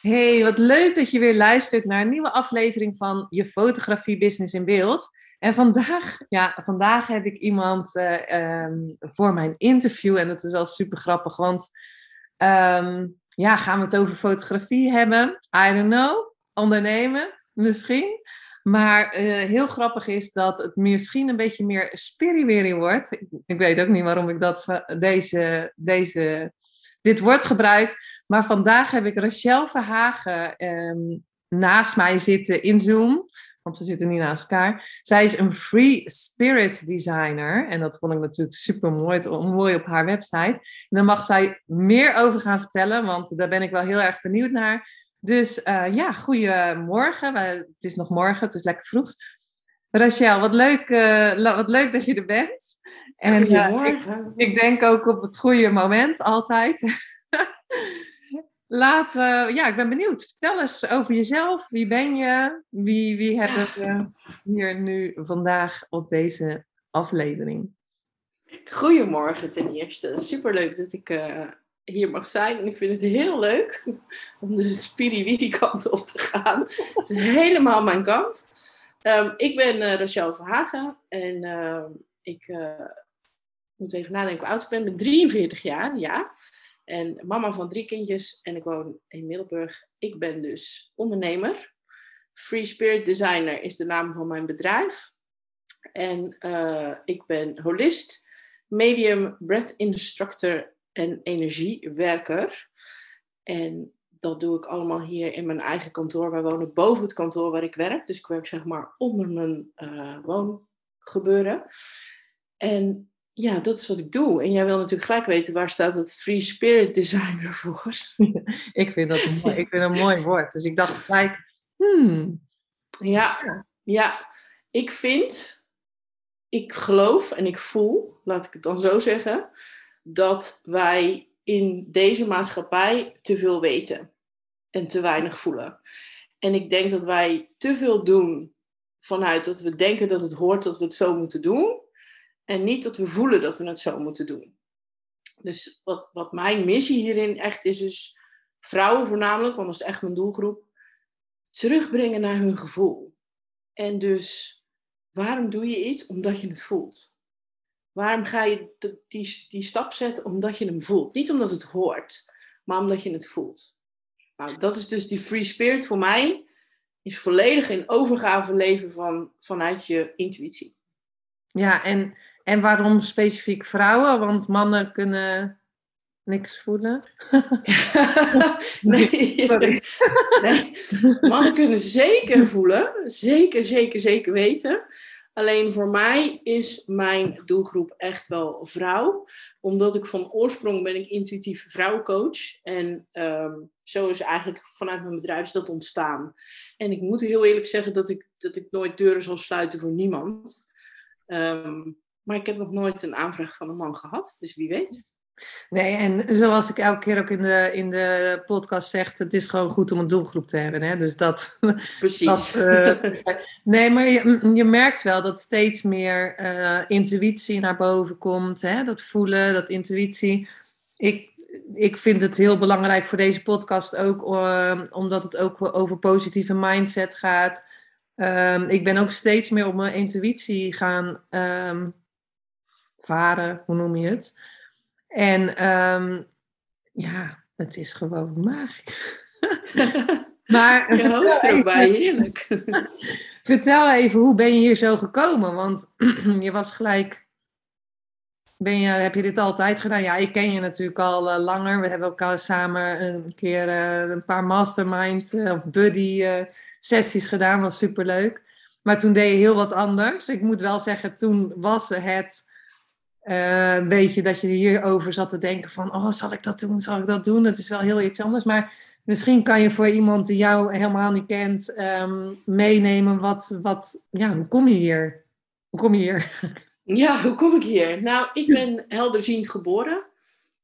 Hey, wat leuk dat je weer luistert naar een nieuwe aflevering van je fotografie business in beeld. En vandaag, ja, vandaag heb ik iemand uh, um, voor mijn interview en dat is wel super grappig, want um, ja, gaan we het over fotografie hebben? I don't know. Ondernemen, misschien. Maar uh, heel grappig is dat het misschien een beetje meer spiritueel wordt. Ik, ik, weet ook niet waarom ik dat deze, deze dit wordt gebruikt. Maar vandaag heb ik Rachel Verhagen um, naast mij zitten in Zoom. Want we zitten niet naast elkaar. Zij is een free spirit designer. En dat vond ik natuurlijk super mooi, mooi op haar website. En daar mag zij meer over gaan vertellen, want daar ben ik wel heel erg benieuwd naar. Dus uh, ja, goedemorgen. Het is nog morgen, het is lekker vroeg. Rachel, wat leuk, uh, wat leuk dat je er bent. En uh, ik, ik, denk ook op het goede moment, altijd. Laat, uh, ja, ik ben benieuwd. Vertel eens over jezelf. Wie ben je? Wie, wie hebben we hier nu vandaag op deze aflevering? Goedemorgen ten eerste. Superleuk dat ik uh, hier mag zijn. En ik vind het heel leuk om de spiriwiri kant op te gaan. Het is helemaal mijn kant. Um, ik ben uh, Rachel Verhagen en ik moet even nadenken hoe oud ik ben. Ik ben 43 jaar, ja. En mama van drie kindjes en ik woon in Middelburg. Ik ben dus ondernemer. Free Spirit Designer is de naam van mijn bedrijf. En uh, ik ben holist, medium, breath instructor en energiewerker. En dat doe ik allemaal hier in mijn eigen kantoor. Wij wonen boven het kantoor waar ik werk. Dus ik werk zeg maar onder mijn uh, woongebeuren. En ja, dat is wat ik doe. En jij wil natuurlijk gelijk weten, waar staat het Free Spirit Designer voor? ik, vind dat een mooi, ik vind een mooi woord. Dus ik dacht gelijk, hmm. Ja, ja, ik vind, ik geloof en ik voel, laat ik het dan zo zeggen, dat wij in deze maatschappij te veel weten en te weinig voelen. En ik denk dat wij te veel doen vanuit dat we denken dat het hoort dat we het zo moeten doen. En niet dat we voelen dat we het zo moeten doen. Dus wat, wat mijn missie hierin echt is, is vrouwen voornamelijk, want dat is echt mijn doelgroep, terugbrengen naar hun gevoel. En dus, waarom doe je iets? Omdat je het voelt. Waarom ga je die, die stap zetten? Omdat je hem voelt. Niet omdat het hoort, maar omdat je het voelt. Nou, dat is dus die free spirit voor mij. Is volledig in overgave leven van, vanuit je intuïtie. Ja, en en waarom specifiek vrouwen? Want mannen kunnen niks voelen. nee, nee, mannen kunnen zeker voelen. Zeker, zeker, zeker weten. Alleen voor mij is mijn doelgroep echt wel vrouw. Omdat ik van oorsprong ben ik intuïtief vrouwencoach. En um, zo is eigenlijk vanuit mijn bedrijf dat ontstaan. En ik moet heel eerlijk zeggen dat ik, dat ik nooit deuren zal sluiten voor niemand. Um, maar ik heb nog nooit een aanvraag van een man gehad, dus wie weet. Nee, en zoals ik elke keer ook in de, in de podcast zeg, het is gewoon goed om een doelgroep te hebben. Hè? Dus dat. Precies. Dat, uh, nee, maar je, je merkt wel dat steeds meer uh, intuïtie naar boven komt. Hè? Dat voelen, dat intuïtie. Ik, ik vind het heel belangrijk voor deze podcast ook, uh, omdat het ook over positieve mindset gaat. Um, ik ben ook steeds meer op mijn intuïtie gaan um, varen, hoe noem je het? En um, ja, het is gewoon magisch. maar, je hoofd ook bij, heerlijk. vertel even, hoe ben je hier zo gekomen? Want je was gelijk... Ben je, heb je dit altijd gedaan? Ja, ik ken je natuurlijk al uh, langer. We hebben elkaar samen een keer uh, een paar mastermind uh, of buddy sessies gedaan. was superleuk. Maar toen deed je heel wat anders. Ik moet wel zeggen, toen was het uh, een beetje dat je hierover zat te denken van, oh, zal ik dat doen, zal ik dat doen? Het is wel heel iets anders, maar misschien kan je voor iemand die jou helemaal niet kent um, meenemen wat, wat, ja, hoe kom je hier? Hoe kom je hier? Ja, hoe kom ik hier? Nou, ik ben helderziend geboren.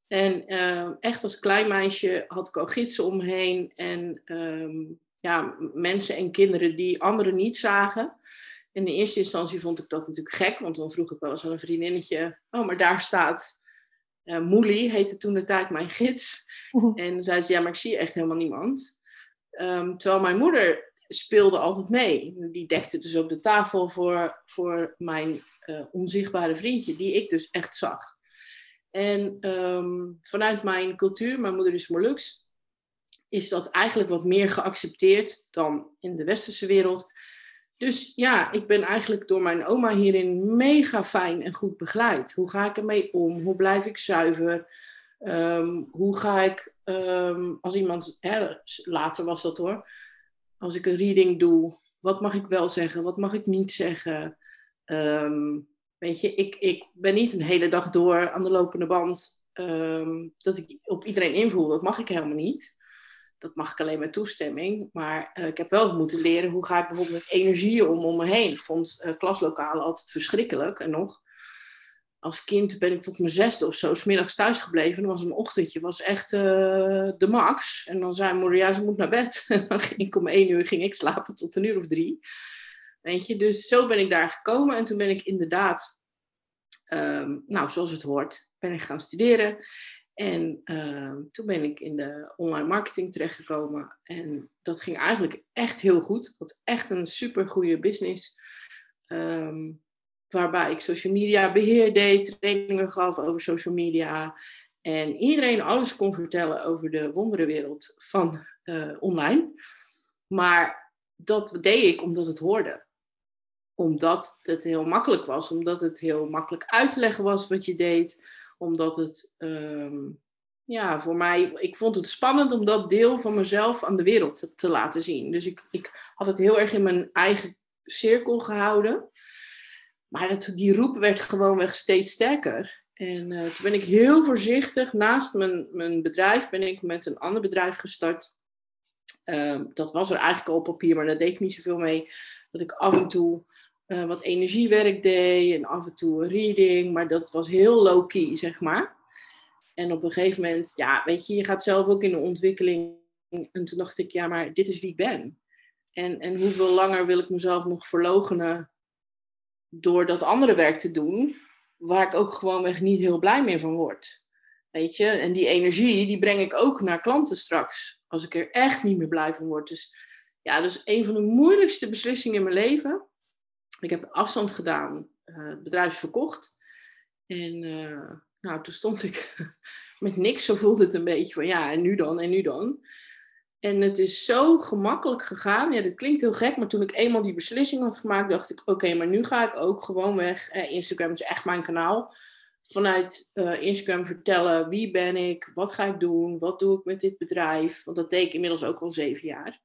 En uh, echt als klein meisje had ik al gidsen om me heen. En um, ja, mensen en kinderen die anderen niet zagen. In de eerste instantie vond ik dat natuurlijk gek, want dan vroeg ik wel eens aan een vriendinnetje: Oh, maar daar staat uh, Moelie, heette toen de tijd mijn gids. En dan zei ze: Ja, maar ik zie echt helemaal niemand. Um, terwijl mijn moeder speelde altijd mee. Die dekte dus ook de tafel voor, voor mijn uh, onzichtbare vriendje, die ik dus echt zag. En um, vanuit mijn cultuur, mijn moeder is Molux, is dat eigenlijk wat meer geaccepteerd dan in de westerse wereld. Dus ja, ik ben eigenlijk door mijn oma hierin mega fijn en goed begeleid. Hoe ga ik ermee om? Hoe blijf ik zuiver? Um, hoe ga ik, um, als iemand, hè, later was dat hoor, als ik een reading doe, wat mag ik wel zeggen, wat mag ik niet zeggen? Um, weet je, ik, ik ben niet een hele dag door aan de lopende band dat ik op iedereen invoel. Dat mag ik helemaal niet dat mag ik alleen met toestemming. Maar uh, ik heb wel moeten leren hoe ga ik bijvoorbeeld met energieën om om me heen. Ik vond uh, klaslokalen altijd verschrikkelijk. En nog, als kind ben ik tot mijn zesde of zo smiddags thuis gebleven. En was een ochtendje, was echt uh, de max. En dan zei moeder, ja, ze moet naar bed. En dan ging ik om één uur ging ik slapen tot een uur of drie. Weet je, dus zo ben ik daar gekomen. En toen ben ik inderdaad, um, nou, zoals het hoort, ben ik gaan studeren. En uh, toen ben ik in de online marketing terechtgekomen. En dat ging eigenlijk echt heel goed. Ik had echt een super goede business. Um, waarbij ik social media beheer deed, trainingen gaf over social media. En iedereen alles kon vertellen over de wonderenwereld van uh, online. Maar dat deed ik omdat het hoorde. Omdat het heel makkelijk was, omdat het heel makkelijk uit te leggen was wat je deed omdat het, um, ja, voor mij, ik vond het spannend om dat deel van mezelf aan de wereld te, te laten zien. Dus ik, ik had het heel erg in mijn eigen cirkel gehouden. Maar het, die roep werd gewoonweg steeds sterker. En uh, toen ben ik heel voorzichtig, naast mijn, mijn bedrijf, ben ik met een ander bedrijf gestart. Um, dat was er eigenlijk al op papier, maar daar deed ik niet zoveel mee. Dat ik af en toe uh, wat energiewerk deed en af en toe een reading, maar dat was heel low-key, zeg maar. En op een gegeven moment, ja, weet je, je gaat zelf ook in de ontwikkeling. En toen dacht ik, ja, maar dit is wie ik ben. En, en hoeveel langer wil ik mezelf nog verlogenen door dat andere werk te doen, waar ik ook gewoonweg niet heel blij meer van word. Weet je, en die energie, die breng ik ook naar klanten straks, als ik er echt niet meer blij van word. Dus ja, dat is een van de moeilijkste beslissingen in mijn leven. Ik heb afstand gedaan, uh, het bedrijf verkocht. En uh, nou, toen stond ik met niks, zo voelde het een beetje van ja, en nu dan, en nu dan. En het is zo gemakkelijk gegaan. Ja, dat klinkt heel gek, maar toen ik eenmaal die beslissing had gemaakt, dacht ik: oké, maar nu ga ik ook gewoon weg. Eh, Instagram is echt mijn kanaal. Vanuit Instagram vertellen wie ben ik, wat ga ik doen, wat doe ik met dit bedrijf. Want dat deed ik inmiddels ook al zeven jaar.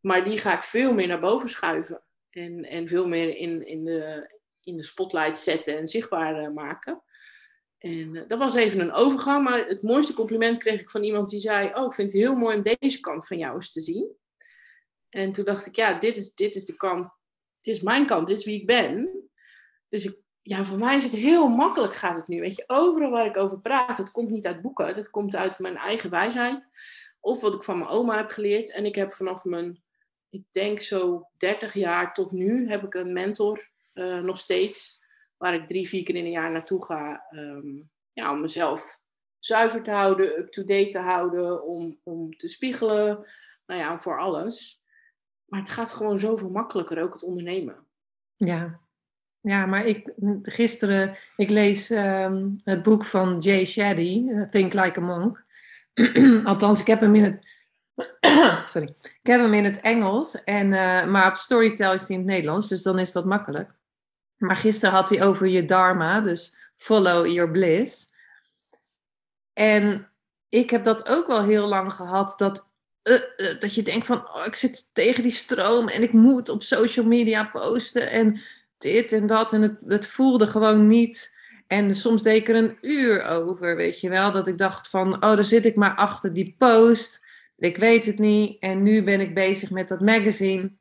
Maar die ga ik veel meer naar boven schuiven. En, en veel meer in, in, de, in de spotlight zetten en zichtbaar uh, maken. En uh, dat was even een overgang, maar het mooiste compliment kreeg ik van iemand die zei: Oh, ik vind het heel mooi om deze kant van jou eens te zien. En toen dacht ik: Ja, dit is, dit is de kant, het is mijn kant, dit is wie ik ben. Dus ik, ja, voor mij is het heel makkelijk, gaat het nu. Weet je, overal waar ik over praat, het komt niet uit boeken, dat komt uit mijn eigen wijsheid. Of wat ik van mijn oma heb geleerd. En ik heb vanaf mijn ik denk zo 30 jaar tot nu heb ik een mentor uh, nog steeds. Waar ik drie, vier keer in een jaar naartoe ga. Um, ja, om mezelf zuiver te houden, up-to-date te houden. Om, om te spiegelen. Nou ja, voor alles. Maar het gaat gewoon zoveel makkelijker, ook het ondernemen. Ja, ja maar ik, gisteren, ik lees um, het boek van Jay Shetty, Think Like a Monk. Althans, ik heb hem in het Sorry. Ik heb hem in het Engels, en, uh, maar op Storytel is hij in het Nederlands, dus dan is dat makkelijk. Maar gisteren had hij over je dharma, dus follow your bliss. En ik heb dat ook wel heel lang gehad, dat, uh, uh, dat je denkt van, oh, ik zit tegen die stroom en ik moet op social media posten en dit en dat. En het, het voelde gewoon niet. En soms deed ik er een uur over, weet je wel. Dat ik dacht van, oh, daar zit ik maar achter die post. Ik weet het niet. En nu ben ik bezig met dat magazine.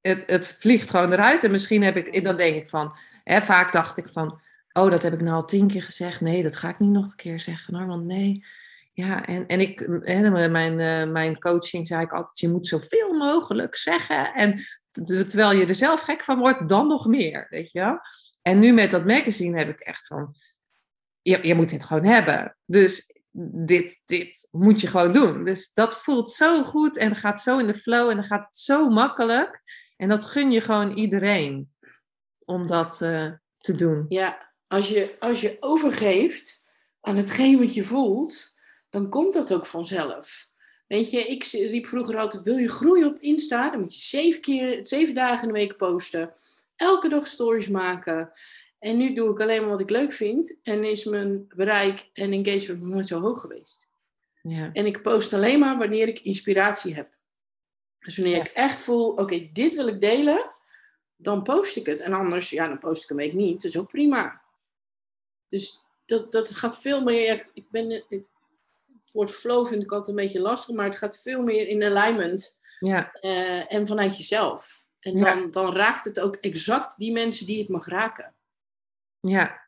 Het, het vliegt gewoon eruit. En misschien heb ik, dan denk ik van, hè, vaak dacht ik van, oh, dat heb ik nou al tien keer gezegd. Nee, dat ga ik niet nog een keer zeggen hoor. Want nee, ja, en, en ik, hè, mijn, uh, mijn coaching zei ik altijd, je moet zoveel mogelijk zeggen. En terwijl je er zelf gek van wordt, dan nog meer, weet je wel. En nu met dat magazine heb ik echt van, je, je moet dit gewoon hebben. Dus dit, dit moet je gewoon doen. Dus dat voelt zo goed en gaat zo in de flow en dan gaat het zo makkelijk. En dat gun je gewoon iedereen om dat uh, te doen. Ja, als je, als je overgeeft aan hetgeen wat je voelt, dan komt dat ook vanzelf. Weet je, ik riep vroeger altijd: wil je groeien op Insta? Dan moet je zeven, keer, zeven dagen in de week posten. Elke dag stories maken. En nu doe ik alleen maar wat ik leuk vind. En is mijn bereik en engagement nooit zo hoog geweest. Ja. En ik post alleen maar wanneer ik inspiratie heb. Dus wanneer ik echt voel, oké, dit wil ik delen, dan post ik het. En anders, ja, dan post ik een week niet. Dat is ook prima. Dus dat, dat gaat veel meer. Ik ben, het, woord flow vind ik altijd een beetje lastig, maar het gaat veel meer in alignment. Ja. Uh, en vanuit jezelf. En dan, dan raakt het ook exact die mensen die het mag raken. Ja.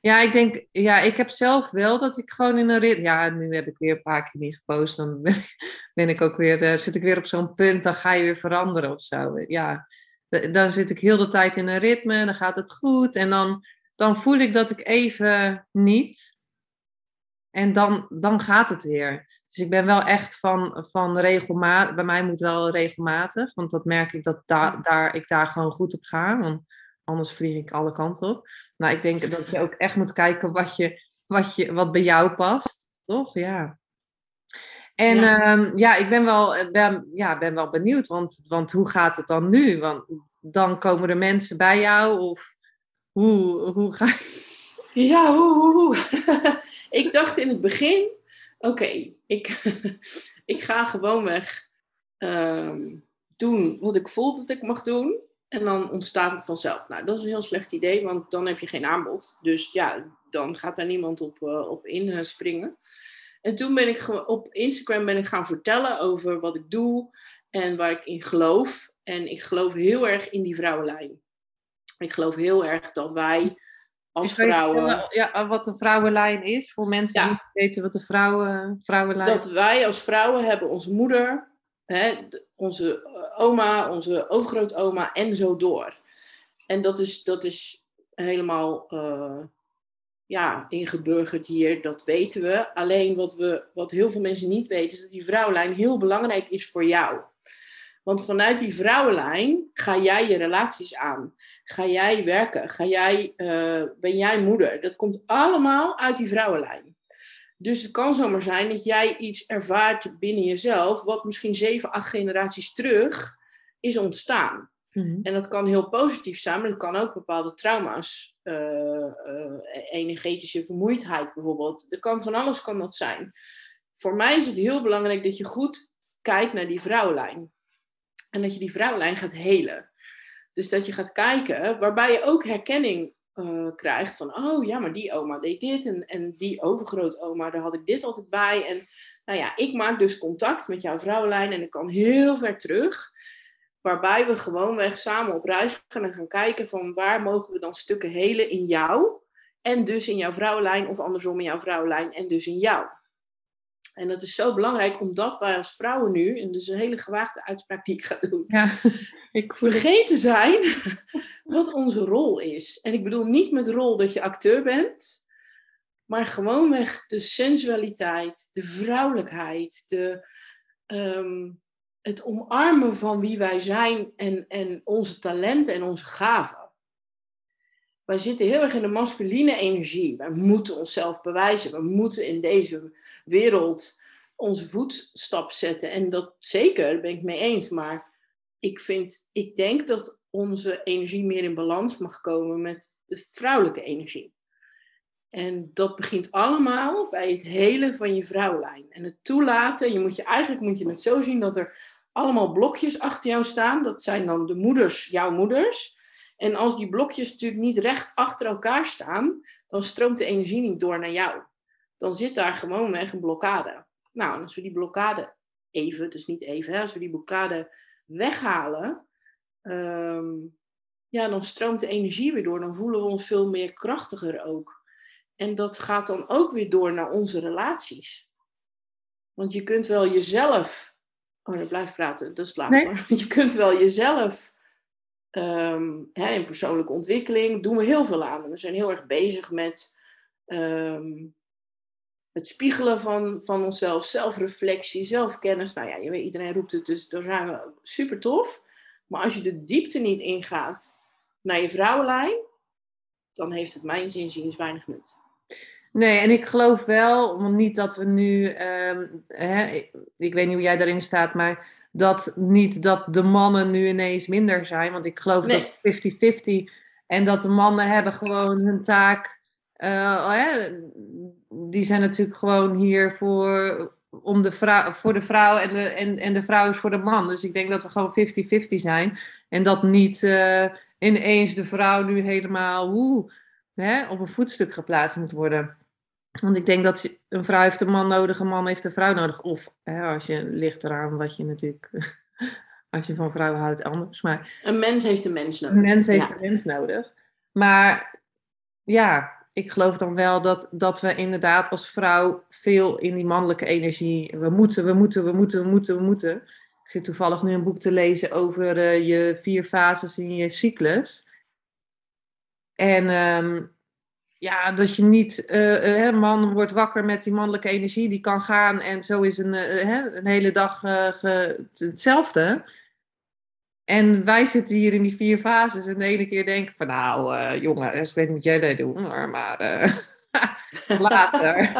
Ja, ik denk, ja, ik heb zelf wel dat ik gewoon in een rit. Ja, nu heb ik weer een paar keer niet gepost. Dan ben, ik ook weer, uh, zit ik weer op zo'n punt, dan ga je weer veranderen of zo. Ja, dan zit ik heel de tijd in een ritme, dan gaat het goed. En dan, dan voel ik dat ik even niet. En dan, dan gaat het weer. Dus ik ben wel echt van, van regelmatig. Bij mij moet wel regelmatig. Want dat merk ik dat da, daar, ik daar gewoon goed op ga. Want anders vlieg ik alle kanten op. Nou, ik denk dat je ook echt moet kijken wat, je, wat, je, wat bij jou past. Toch? Ja. En ja, ehm, ja ik ben wel, ben, ja, ben wel benieuwd. Want, want hoe gaat het dan nu? Want dan komen er mensen bij jou? Of hoe, hoe ga Ja, hoe, hoe, hoe. ik dacht in het begin, oké, ik, ik ga gewoon weg um, doen wat ik voel dat ik mag doen. En dan ontstaat het vanzelf. Nou, dat is een heel slecht idee, want dan heb je geen aanbod. Dus ja, dan gaat daar niemand op, uh, op inspringen. En toen ben ik op Instagram ben ik gaan vertellen over wat ik doe en waar ik in geloof. En ik geloof heel erg in die vrouwenlijn. Ik geloof heel erg dat wij als vrouwen. Ja, wat de vrouwenlijn is, voor mensen die niet weten wat de vrouwen, vrouwenlijn is. Dat wij als vrouwen hebben onze moeder, onze eh, oma, onze overgrootoma en zo door. En dat is, dat is helemaal uh, ja, ingeburgerd hier, dat weten we. Alleen wat, we, wat heel veel mensen niet weten, is dat die vrouwenlijn heel belangrijk is voor jou. Want vanuit die vrouwenlijn ga jij je relaties aan. Ga jij werken? Ga jij, uh, ben jij moeder? Dat komt allemaal uit die vrouwenlijn. Dus het kan zomaar zijn dat jij iets ervaart binnen jezelf, wat misschien zeven, acht generaties terug is ontstaan. Mhm. En dat kan heel positief zijn, maar dat kan ook bepaalde trauma's, uh, uh, energetische vermoeidheid bijvoorbeeld. Er kan van alles kan dat zijn. Voor mij is het heel belangrijk dat je goed kijkt naar die vrouwenlijn. En dat je die vrouwenlijn gaat helen. Dus dat je gaat kijken, waarbij je ook herkenning uh, krijgt van, oh ja, maar die oma deed dit en, en die overgrootoma, daar had ik dit altijd bij. En nou ja, ik maak dus contact met jouw vrouwenlijn en ik kan heel ver terug, waarbij we gewoonweg samen op reis gaan en gaan kijken van waar mogen we dan stukken helen in jou en dus in jouw vrouwenlijn of andersom in jouw vrouwenlijn en dus in jou. En dat is zo belangrijk, omdat wij als vrouwen nu, en dus een hele gewaagde uitspraak die ik ga doen, ja, ik vergeten zijn wat onze rol is. En ik bedoel niet met rol dat je acteur bent, maar gewoonweg de sensualiteit, de vrouwelijkheid, de, ehm, het omarmen van wie wij zijn en, en onze talenten en onze gaven. Wij zitten heel erg in de masculine energie. Wij moeten onszelf bewijzen. We moeten in deze wereld onze voetstap zetten. En dat zeker, daar ben ik mee eens. Maar ik, vind, ik denk dat onze energie meer in balans mag komen met de vrouwelijke energie. En dat begint allemaal bij het hele van je vrouwlijn. En het toelaten, je moet je, eigenlijk moet je het zo zien dat er allemaal blokjes achter jou staan. Dat zijn dan de moeders, jouw moeders. En als die blokjes natuurlijk niet recht achter elkaar staan, dan stroomt de energie niet door naar jou. Dan zit daar gewoon een blokkade. Nou, en als we die blokkade even, dus niet even, hè, als we die blokkade weghalen, ehm, ja, dan stroomt de energie weer door. Dan voelen we ons veel meer krachtiger ook. En dat gaat dan ook weer door naar onze relaties. Want je kunt wel jezelf. Oh, ik blijf praten, dat is. Je kunt wel jezelf. Um, hè, in persoonlijke ontwikkeling doen we heel veel aan. We zijn heel erg bezig met ehm, het spiegelen van, van onszelf, zelfreflectie, zelfkennis. Nou ja, je weet, iedereen roept het, dus daar zijn we super tof. Maar als je de diepte niet ingaat naar je vrouwenlijn, dan heeft het mijn zinziens weinig nut. Nee, en ik geloof wel, niet dat we nu, ehm, hè, ik, weet niet hoe jij daarin staat, maar dat niet dat de mannen nu ineens minder zijn, want ik geloof dat 50-50 en dat de mannen hebben gewoon hun taak, uh, die zijn natuurlijk gewoon hier voor, om de vrouw, voor de vrouw en de, en, en de vrouw is voor de man. Dus ik denk dat we gewoon 50-50 zijn en dat niet uh, ineens de vrouw nu helemaal woe, hè, op een voetstuk geplaatst moet worden. Want ik denk dat een vrouw heeft een man nodig, een man heeft een vrouw nodig. Of hè, als je ligt eraan wat je natuurlijk, als je van vrouwen houdt, anders. Maar, een mens heeft een mens nodig. Een mens heeft een mens nodig. Maar ja, ik geloof dan wel dat, dat we inderdaad als vrouw veel in die mannelijke energie. We moeten, we moeten, we moeten, we moeten, we moeten. Ik zit toevallig nu een boek te lezen over uh, je vier fases in je cyclus. En um, ja, dat je niet, uh, uh, man wordt wakker met die mannelijke energie, die kan gaan en zo is een, uh, een hele dag hetzelfde. En wij zitten hier in die vier fases en de ene keer denken van nou jongen, ik weet niet wat jij daar doet, maar, maar later.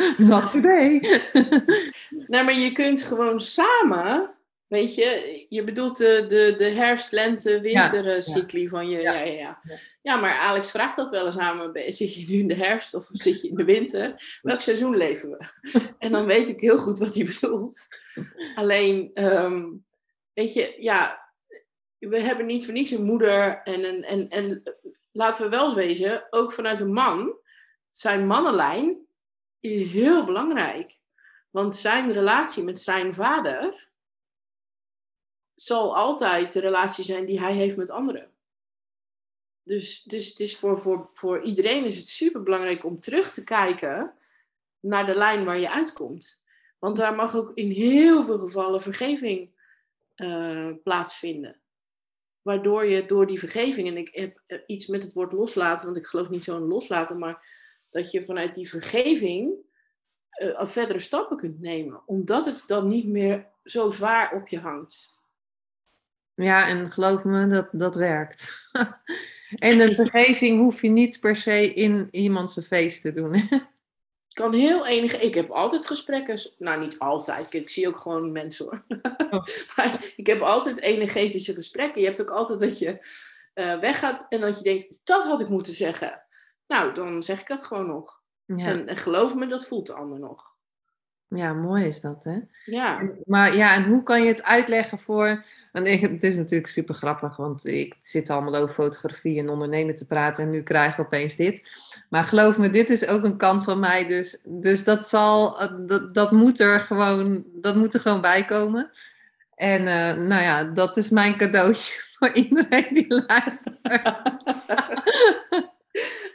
Not today. nou, maar je kunt gewoon samen Weet je, je bedoelt de, de, de herfst, lente, wintercycli van je. Ja. Ja, ja, ja. maar Alex vraagt dat wel eens aan me. Zit je nu in de herfst of zit je in de winter? Welk seizoen leven we? en dan weet ik heel goed wat hij bedoelt. Alleen, ehm, weet je, ja, we hebben niet voor niets een moeder. En, en, en, en laten we wel eens wezen, ook vanuit een man, zijn mannenlijn is heel belangrijk. Want zijn relatie met zijn vader zal altijd de relatie zijn die hij heeft met anderen. Dus, dus het is voor, voor, voor iedereen is het super belangrijk om terug te kijken naar de lijn waar je uitkomt. Want daar mag ook in heel veel gevallen vergeving uh, plaatsvinden. Waardoor je door die vergeving, en ik heb eh, iets met het woord loslaten, want ik geloof niet zo in loslaten, maar dat je vanuit die vergeving uh, verdere stappen kunt nemen. Omdat het dan niet meer zo zwaar op je hangt. Ja, en geloof me, dat, dat werkt. en een vergeving hoef je niet per se in iemands feest te doen. kan heel enige. Ik heb altijd gesprekken. Nou, niet altijd. Ik zie ook gewoon mensen hoor. Oh. maar ik heb altijd energetische gesprekken. Je hebt ook altijd dat je uh, weggaat en dat je denkt: dat had ik moeten zeggen. Nou, dan zeg ik dat gewoon nog. Ja. En, en, geloof me, dat voelt de ander nog. Ja, mooi is dat, hè? Ja. Maar ja, en hoe kan je het uitleggen voor en het is natuurlijk super grappig, want ik zit allemaal over fotografie en ondernemen te praten en nu krijg ik opeens dit. Maar geloof me, dit is ook een kant van mij, dus, dus dat, zal, dat, dat, moet er gewoon, dat moet er gewoon bij komen. En uh, nou ja, dat is mijn cadeautje voor iedereen die luistert.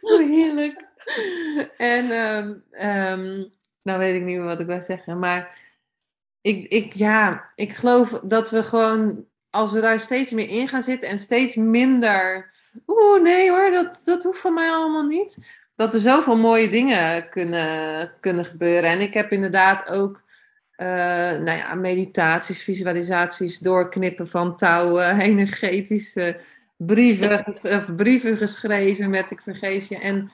oh, heerlijk. En um, um, nou weet ik niet meer wat ik wil zeggen, maar ik, ik, ja, ik geloof dat we gewoon, als we daar steeds meer in gaan zitten en steeds minder, oeh, nee hoor, dat, dat hoeft van mij allemaal niet. Dat er zoveel mooie dingen kunnen, kunnen gebeuren. En ik heb inderdaad ook, uh, nou ja, meditaties, visualisaties, doorknippen van touwen, energetische brieven, of brieven geschreven met ik vergeef je. En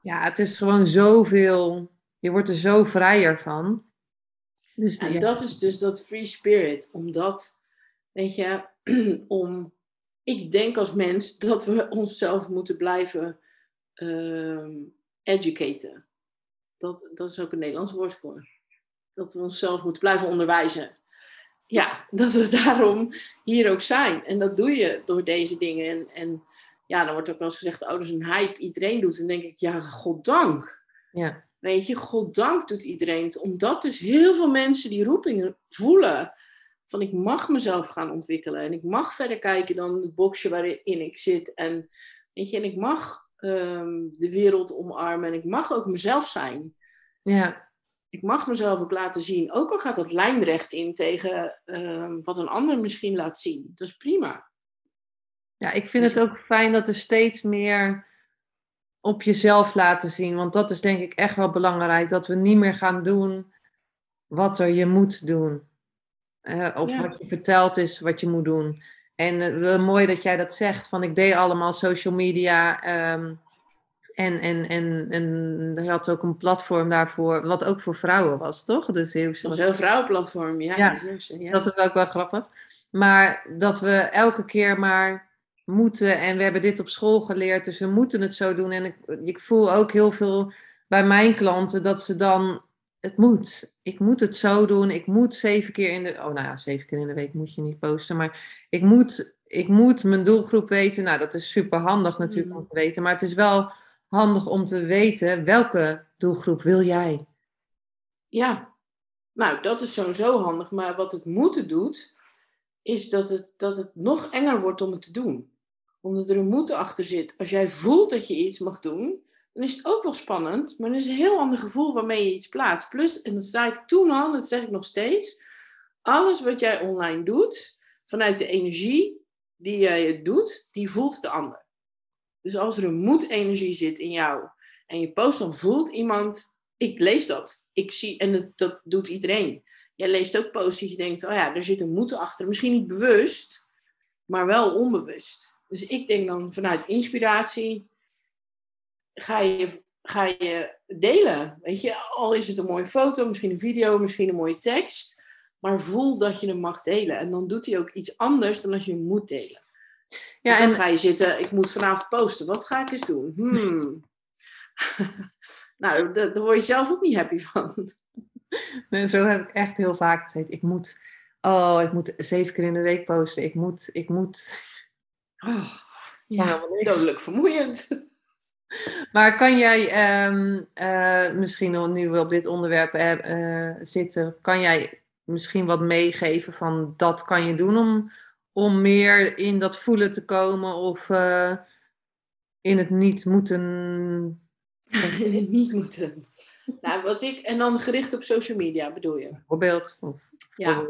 ja, het is gewoon zoveel, je wordt er zo vrijer van. Dus en dat is dus dat free spirit. Omdat, weet je, om. Ik denk als mens dat we onszelf moeten blijven uh, educaten. Dat, dat is ook een Nederlands woord voor. Dat we onszelf moeten blijven onderwijzen. ja, dat we daarom hier ook zijn. En dat doe je door deze dingen. En, en ja, dan wordt ook wel eens gezegd, oh, dat is een hype, iedereen doet. En dan denk ik, ja, goddank. Ja. Weet je, goddank doet iedereen het. Omdat dus heel veel mensen die roepingen voelen. Van ik mag mezelf gaan ontwikkelen. En ik mag verder kijken dan het boxje waarin ik zit. En, weet je, en ik mag ehm, de wereld omarmen. En ik mag ook mezelf zijn. Ja. Ik mag mezelf ook laten zien. Ook al gaat dat lijnrecht in tegen ehm, wat een ander misschien laat zien. Dat is prima. Ja, ik vind het ook fijn dat er steeds meer op jezelf laten zien. Want dat is denk ik echt wel belangrijk. Dat we niet meer gaan doen wat er je moet doen. Eh, of Ja. wat je verteld is wat je moet doen. En eh, mooi dat jij dat zegt. Van ik deed allemaal social media. ehm, en, en, en, en je had ook een platform daarvoor. Wat ook voor vrouwen was, toch? Dus heel Dat is een heel vrouwenplatform. Ja, Ja. ja. dat is ook wel grappig. Maar dat we elke keer maar moeten, en we hebben dit op school geleerd, dus we moeten het zo doen. En ik, ik voel ook heel veel bij mijn klanten dat ze dan, het moet. Ik moet het zo doen. Ik moet zeven keer in de, oh nou ja, zeven keer in de week moet je niet posten, maar ik moet, ik moet mijn doelgroep weten. Nou, dat is super handig natuurlijk Mm. om te weten, maar het is wel handig om te weten welke doelgroep wil jij. Ja, nou, dat is sowieso handig. Maar wat het moeten doet, is dat het, dat het nog enger wordt om het te doen. Omdat er een moeten achter zit. Als jij voelt dat je iets mag doen, dan is het ook wel spannend. Maar het is een heel ander gevoel waarmee je iets plaatst. Plus, en dat zei ik toen al, dat zeg ik nog steeds. Alles wat jij online doet, vanuit de energie die jij het doet, die voelt de ander. Dus als er een moedenergie zit in jou en je post, dan voelt iemand, ik lees dat. Ik zie, en dat, doet iedereen. Jij leest ook posts dat je denkt, oh ja, er zit een moeten achter. Misschien niet bewust, maar wel onbewust. Dus ik denk dan vanuit inspiratie, ga je, ga je delen. Weet je, al is het een mooie foto, misschien een video, misschien een mooie tekst. Maar voel dat je hem mag delen. En dan doet hij ook iets anders dan als je hem moet delen. Ja, Want dan en ga je zitten, ik moet vanavond posten. Wat ga ik eens doen? Hmm. nou, daar, daar word je zelf ook niet happy van. Nee, zo heb ik echt heel vaak gezegd. Ik moet, oh, ik moet zeven keer in de week posten. Ik moet, ik moet. Oh, Ja, dodelijk vermoeiend. Maar kan jij ehm, eh, misschien nu we op dit onderwerp eh, eh, zitten, kan jij misschien wat meegeven van dat kan je doen om, om meer in dat voelen te komen of in het niet moeten. niet moeten. Nou, wat ik, en dan gericht op social media bedoel je? Bijvoorbeeld. Of, Ja.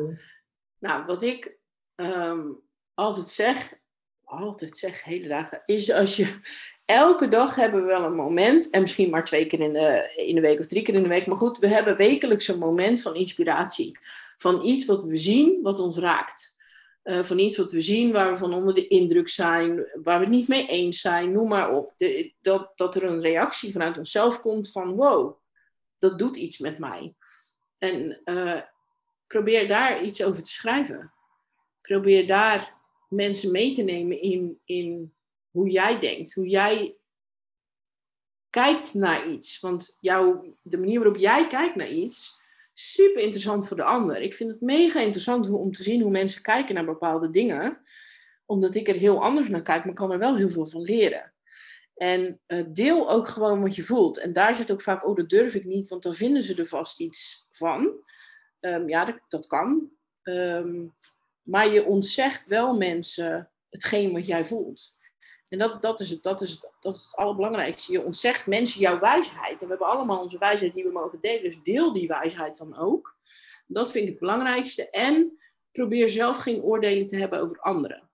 Nou, wat ik ehm, altijd zeg, altijd zeg, hele dagen, is als je elke dag hebben we wel een moment, en misschien maar twee keer in de, in de week of drie keer in de week, maar goed, we hebben wekelijks een moment van inspiratie. Van iets wat we zien, wat ons raakt. Eh, van iets wat we zien waar we van onder de indruk zijn, waar we het niet mee eens zijn, noem maar op. De, dat, dat er een reactie vanuit onszelf komt van wow, dat doet iets met mij. En eh, probeer daar iets over te schrijven. Probeer daar mensen mee te nemen in, in hoe jij denkt, hoe jij kijkt naar iets. Want jouw, de manier waarop jij kijkt naar iets, super interessant voor de ander. Ik vind het mega interessant om te zien hoe mensen kijken naar bepaalde dingen, omdat ik er heel anders naar kijk, maar kan er wel heel veel van leren. En eh, deel ook gewoon wat je voelt. En daar zit ook vaak, oh, dat durf ik niet, want dan vinden ze er vast iets van. Ehm, ja, dat, dat kan. Ehm, maar je ontzegt wel mensen hetgeen wat jij voelt. En dat, dat, is het, dat, is het, dat is het allerbelangrijkste. Je ontzegt mensen jouw wijsheid. En we hebben allemaal onze wijsheid die we mogen delen. Dus deel die wijsheid dan ook. Dat vind ik het belangrijkste. En probeer zelf geen oordelen te hebben over anderen.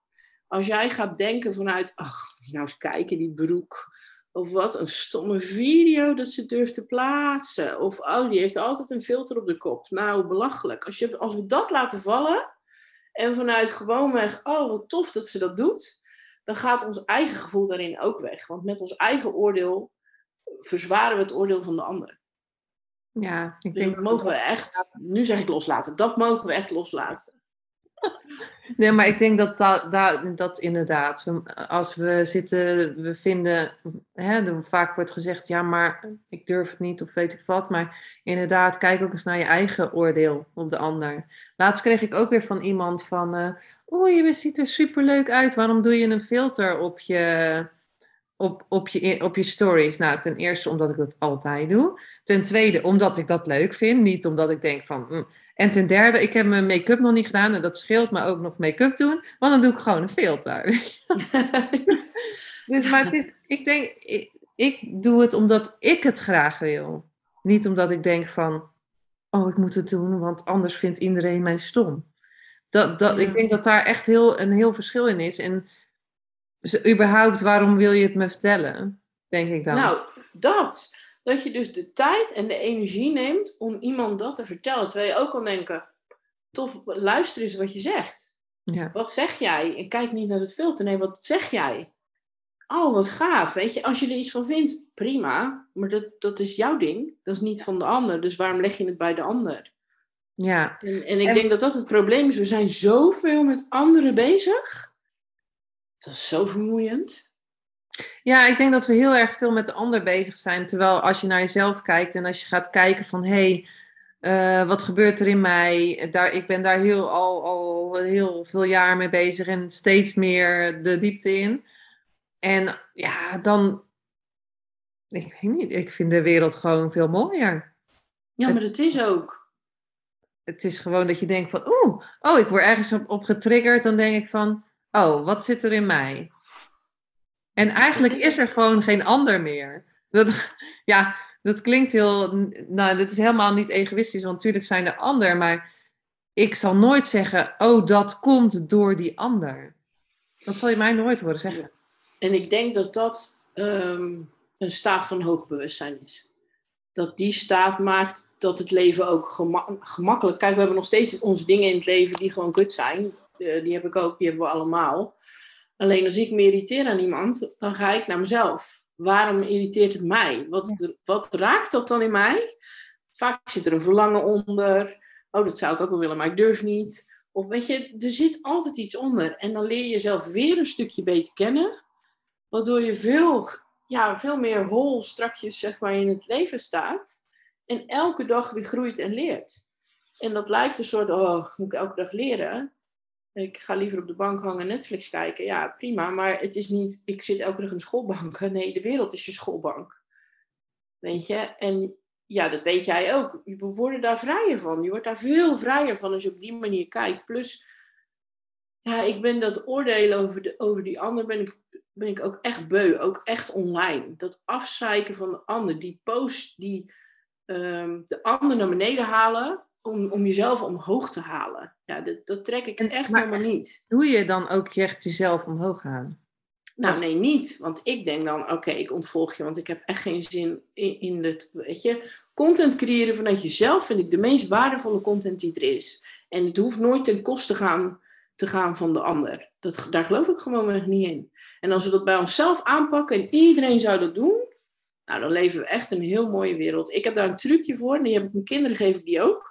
Als jij gaat denken vanuit, ach, nou eens kijken, die broek. Of wat een stomme video dat ze durft te plaatsen. Of oh, die heeft altijd een filter op de kop. Nou, belachelijk. Als, je, als we dat laten vallen en vanuit gewoonweg, oh wat tof dat ze dat doet, dan gaat ons eigen gevoel daarin ook weg. Want met ons eigen oordeel verzwaren we het oordeel van de ander. Ja, ik Dus denk dat mogen we echt, nu zeg ik loslaten, dat mogen we echt loslaten. Nee, maar ik denk dat dat, dat, inderdaad, als we zitten, we vinden, hè, vaak wordt gezegd, ja, maar ik durf het niet of weet ik wat. Maar inderdaad, kijk ook eens naar je eigen oordeel op de ander. Laatst kreeg ik ook weer van iemand van, uh, oeh, je ziet er superleuk uit, waarom doe je een filter op je, op, op, je, op je stories? Nou, ten eerste omdat ik dat altijd doe. Ten tweede omdat ik dat leuk vind, niet omdat ik denk van... Mm, en ten derde, ik heb mijn make-up nog niet gedaan en dat scheelt me ook nog make-up doen, want dan doe ik gewoon een filter. dus maar het is, ik denk, ik, ik doe het omdat ik het graag wil. Niet omdat ik denk van, oh, ik moet het doen, want anders vindt iedereen mij stom. Dat, dat, Ik denk dat daar echt heel, een heel verschil in is. En überhaupt, waarom wil je het me vertellen? Denk ik dan. Nou, dat dat je dus de tijd en de energie neemt om iemand dat te vertellen. Terwijl je ook kan denken, tof, luister eens wat je zegt. Ja. Wat zeg jij? En kijk niet naar het filter. Nee, wat zeg jij? Oh, wat gaaf. Weet je, als je er iets van vindt, prima. Maar dat, dat is jouw ding. Dat is niet van de ander. Dus waarom leg je het bij de ander? Ja. En, en ik denk dat dat het probleem is. We zijn zoveel met anderen bezig. Dat is zo vermoeiend. Ja, ik denk dat we heel erg veel met de ander bezig zijn. Terwijl als je naar jezelf kijkt en als je gaat kijken van hé, hey, uh, wat gebeurt er in mij? Daar, ik ben daar heel, al, al heel veel jaar mee bezig en steeds meer de diepte in. En ja, dan. Ik weet niet, ik vind de wereld gewoon veel mooier. Ja, maar het is ook. Het is gewoon dat je denkt van, oeh, oh, ik word ergens op, op getriggerd. Dan denk ik van, oh, wat zit er in mij? En eigenlijk is, er gewoon geen ander meer. Dat, ja, dat klinkt heel. Nou, dat is helemaal niet egoïstisch, want natuurlijk zijn er ander. Maar ik zal nooit zeggen: Oh, dat komt door die ander. Dat zal je mij nooit horen zeggen. En ik denk dat dat ehm, een staat van hoog bewustzijn is. Dat die staat maakt dat het leven ook gemakkelijk. Kijk, we hebben nog steeds onze dingen in het leven die gewoon kut zijn. die heb ik ook, die hebben we allemaal. Alleen als ik me irriteer aan iemand, dan ga ik naar mezelf. Waarom irriteert het mij? Wat, wat raakt dat dan in mij? Vaak zit er een verlangen onder. Oh, dat zou ik ook wel willen, maar ik durf niet. Of weet je, er zit altijd iets onder. En dan leer je jezelf weer een stukje beter kennen. Waardoor je veel, ja, veel meer hol strakjes zeg maar, in het leven staat. En elke dag weer groeit en leert. En dat lijkt een soort, oh, moet ik elke dag leren? Ik ga liever op de bank hangen en Netflix kijken. Ja, prima. Maar het is niet, ik zit elke dag in de schoolbank. Nee, de wereld is je schoolbank. Weet je? En ja, dat weet jij ook. We worden daar vrijer van. Je wordt daar veel vrijer van als je op die manier kijkt. Plus, ja, ik ben dat oordelen over, de, over die ander ben ik, ben ik ook echt beu. Ook echt online. Dat afzeiken van de ander. Die post die um, de ander naar beneden halen om, om jezelf omhoog te halen. Ja, dat, dat trek ik echt helemaal niet. Doe je dan ook echt jezelf omhoog halen? Nou, nee, niet. Want ik denk dan, oké, ik ontvolg je, want ik heb echt geen zin in, in het, weet je. Content creëren vanuit jezelf vind ik de meest waardevolle content die er is. En het hoeft nooit ten koste gaan, te gaan van de ander. Dat, daar geloof ik gewoon niet in. En als we dat bij onszelf aanpakken en iedereen zou dat doen, nou, dan leven we echt een heel mooie wereld. Ik heb daar een trucje voor en die heb ik mijn kinderen, geef ik die ook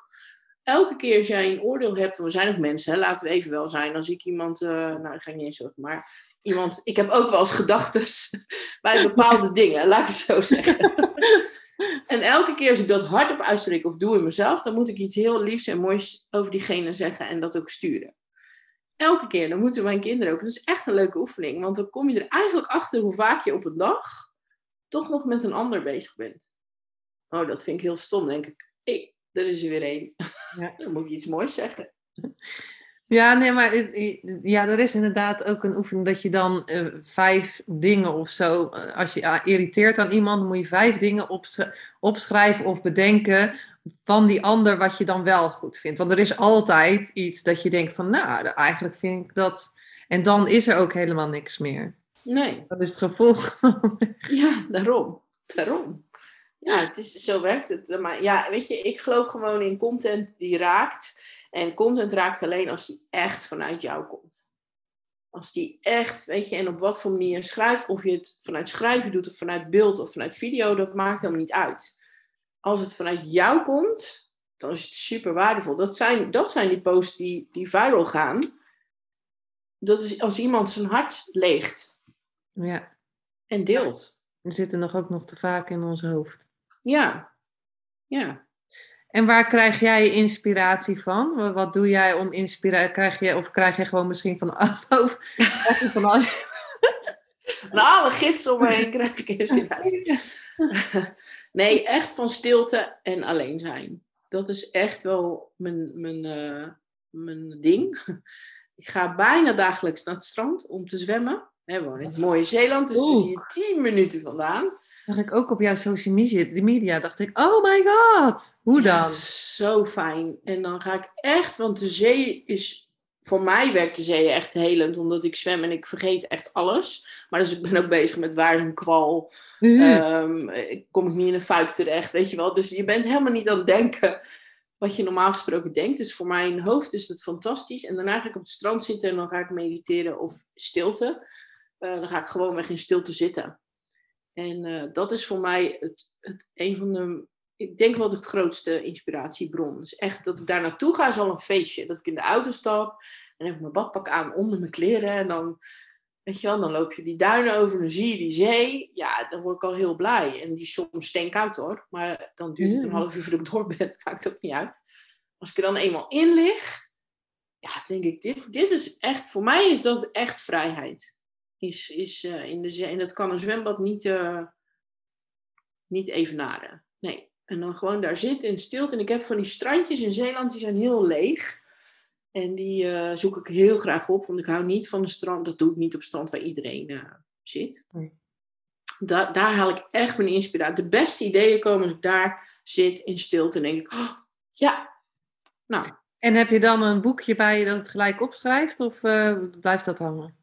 elke keer als jij een oordeel hebt, we zijn ook mensen, hè, laten we even wel zijn. Als ik iemand, uh, nou, dat ga ik niet eens over, maar iemand, ik heb ook wel eens gedachten bij bepaalde dingen, laat ik het zo zeggen. en elke keer als ik dat hardop uitspreek of doe in mezelf, dan moet ik iets heel liefs en moois over diegene zeggen en dat ook sturen. Elke keer, dan moeten mijn kinderen ook. Dat is echt een leuke oefening, want dan kom je er eigenlijk achter hoe vaak je op een dag toch nog met een ander bezig bent. Oh, dat vind ik heel stom, denk ik. Hey, er is er weer één. Ja. Dan moet je iets moois zeggen. Ja, nee, maar ja, er is inderdaad ook een oefening dat je dan uh, vijf dingen of zo, eh, als je uh, irriteert aan iemand, dan moet je vijf dingen opschrijven of bedenken van die ander wat je dan wel goed vindt. Want er is altijd iets dat je denkt van, nou, eigenlijk vind ik dat. En dan is er ook helemaal niks meer. Nee. Dat is het gevolg. ja, daarom. Daarom. Ja, het is, zo werkt het. Maar ja, weet je, ik geloof gewoon in content die raakt. En content raakt alleen als die echt vanuit jou komt. Als die echt, weet je, en op wat voor manier schrijft, of je het vanuit schrijven doet, of vanuit beeld, of vanuit video, dat maakt helemaal niet uit. Als het vanuit jou komt, dan is het super waardevol. Dat zijn, dat zijn die posts die, die viral gaan. dat is als iemand zijn hart leegt Ja, en deelt. we zitten nog ook nog te vaak in ons hoofd. Ja, ja. En waar krijg jij inspiratie van? Wat- doe jij om inspiratie? Krijg je, of krijg je gewoon misschien van al- Van alle gidsen om me heen krijg ik inspiratie. Nee, echt van stilte en alleen zijn. Dat is echt wel mijn, mijn, eh, mijn ding. Ik ga bijna dagelijks naar het strand om te zwemmen. We wonen in het mooie Zeeland, dus is Oeh. hier 10 minuten vandaan. Zag ik ook op jouw social media, de media, dacht ik, oh my god, hoe dan? Zo fijn. En dan ga ik echt, want de zee is. Voor mij werkt de zee echt helend, omdat ik zwem en ik vergeet echt alles. Maar dus ik ben ook bezig met waar is een kwal, ik kom ik niet in een fuik terecht, weet je wel. Dus je bent helemaal niet aan het denken wat je normaal gesproken denkt. Dus voor mijn hoofd is het fantastisch. En daarna ga ik op het strand zitten en dan ga ik mediteren of stilte. Eh, dan ga ik gewoon weg in stilte zitten. En eh, dat is voor mij het, het, een van de, ik denk wel de grootste inspiratiebron. Dus echt dat ik daar naartoe ga is al een feestje. Dat ik in de auto stap en heb ik mijn badpak aan onder mijn kleren en dan Weet je wel, dan loop je die duinen over, dan zie je die zee. Ja, dan word ik al heel blij. En die is soms steenkoud hoor. Maar dan duurt het een Mm. half uur voordat ik door ben. Maakt ook niet uit. Als ik er dan eenmaal in lig, ja, denk ik, dit, dit is echt, voor mij is dat echt vrijheid. Is, is eh, in de zee. En dat kan een zwembad niet, eh, niet evenaren. Nee. En dan gewoon daar zitten in stilte. En ik heb van die strandjes in Zeeland, die zijn heel leeg. En die eh, zoek ik heel graag op, want ik hou niet van een strand. Dat doe ik niet op strand waar iedereen zit. Nee. Da- daar haal ik echt mijn inspiratie. De beste ideeën komen als ik daar zit in stilte. En denk ik, oh, ja, nou, En heb je dan een boekje bij je dat het gelijk opschrijft of blijft dat hangen?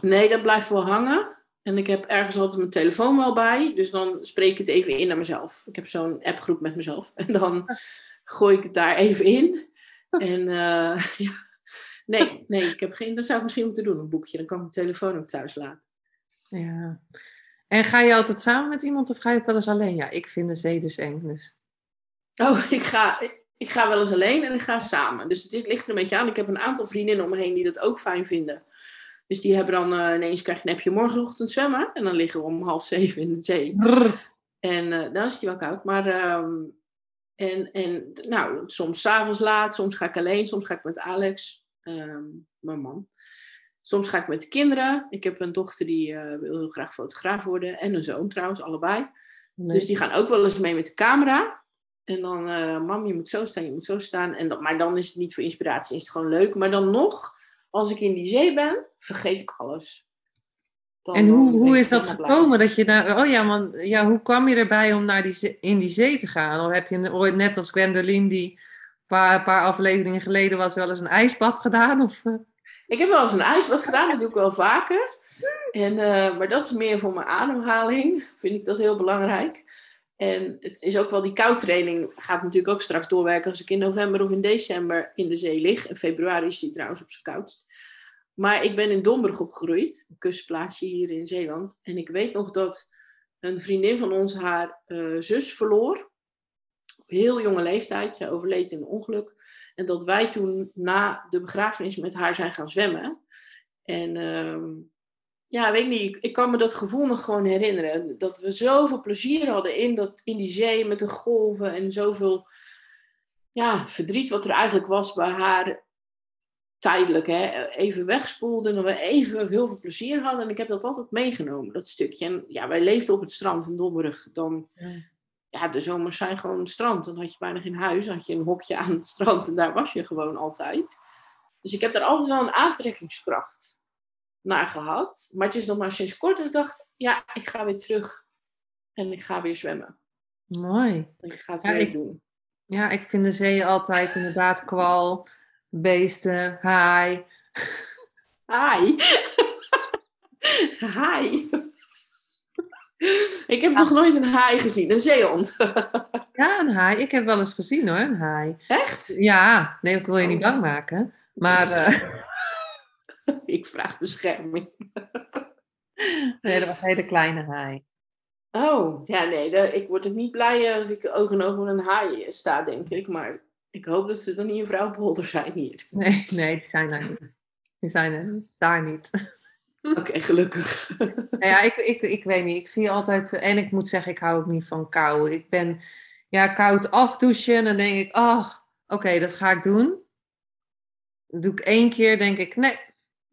Nee, dat blijft wel hangen. En ik heb ergens altijd mijn telefoon wel bij. Dus dan spreek ik het even in naar mezelf. Ik heb zo'n appgroep met mezelf. En dan gooi ik het daar even in. En eh, ja. nee, nee, ik heb geen. Dat zou ik misschien moeten doen, een boekje. Dan kan ik mijn telefoon ook thuis laten. Ja. En ga je altijd samen met iemand of ga je ook wel eens alleen? Ja, ik vind de zee dus eng. Dus. Oh, ik ga, ik ga wel eens alleen en ik ga samen. Dus het ligt er een beetje aan. Ik heb een aantal vriendinnen om me heen die dat ook fijn vinden. Dus die hebben dan eh, ineens krijg je een appje morgenochtend zwemmen. En dan liggen we om half zeven in de zee. En eh, dan is die wel koud. Maar ehm, en, en nou, soms s'avonds laat, soms ga ik alleen, soms ga ik met Alex, ehm, mijn man. Soms ga ik met de kinderen. Ik heb een dochter die eh, wil heel graag fotograaf worden. En een zoon trouwens, allebei. Dus die gaan ook wel eens mee met de camera. En dan, eh, mam, je moet zo staan, je moet zo staan. En dat, maar dan is het niet voor inspiratie, is het gewoon leuk. Maar dan nog, als ik in die zee ben, vergeet ik alles. Dan- En hoe, hoe is dat gekomen dat je daar... Oh ja, want ja, hoe kwam je erbij om naar die zee- in die zee te gaan? Of heb je ooit net als Gwendoline die een paar, paar afleveringen geleden was wel eens een ijsbad gedaan? Of, eh? Ik heb wel eens een ijsbad gedaan, dat doe ik wel vaker. En, eh, maar dat is meer voor mijn ademhaling, vind ik dat heel belangrijk. En het is ook wel die koudtraining, gaat natuurlijk ook straks doorwerken als ik in november of in december in de zee lig. In februari is die trouwens op zijn koudst. Maar ik ben in Domburg opgegroeid, een kustplaatsje hier in Zeeland. En ik weet nog dat een vriendin van ons haar eh, zus verloor. Op heel jonge leeftijd, zij overleed in een ongeluk. En dat wij toen na de begrafenis met haar zijn gaan zwemmen. En ehm, ja, weet ik niet, ik, kan me dat gevoel nog gewoon herinneren. Dat we zoveel plezier hadden in, dat, in die zee met de golven en zoveel ja, het verdriet wat er eigenlijk was bij haar tijdelijk hè, even wegspoelde. En we even heel veel plezier hadden. En ik heb dat altijd meegenomen, dat stukje. En ja, wij leefden op het strand in Domburg. Dan, ja, de zomers zijn gewoon het strand. Dan had je bijna geen huis. Dan had je een hokje aan het strand en daar was je gewoon altijd. Dus ik heb daar altijd wel een aantrekkingskracht naar gehad. Maar het is nog maar sinds kort dat ik dacht, ja, ik ga weer terug. En ik ga weer zwemmen. Mooi. En ik ga het Ja, weer ik- doen. Ja, ik vind de zee altijd inderdaad kwal, beesten, haai. Hi. Hi. Ik heb nog nooit een haai gezien, een zeehond. Ja, een haai. Ik heb wel eens gezien hoor, een haai. Echt? Ja, nee, ik wil je niet bang maken. Maar eh, Ik vraag bescherming. nee, dat was een hele kleine haai. Oh, ja, nee, ik word ook niet blij als ik oog in oog met een haai sta, denk ik. Maar ik hoop dat ze dan niet een vrouwpolder zijn hier. Nee, nee, die zijn daar niet. Die zijn er daar niet. Oké, gelukkig. Nou ja, ik, ik, ik weet niet. Ik zie altijd... En ik moet zeggen, ik hou ook niet van kou. Ik ben... Ja, koud afdouchen. En dan denk ik, oh, oké, dat ga ik doen. Dat doe ik één keer, denk ik, nee,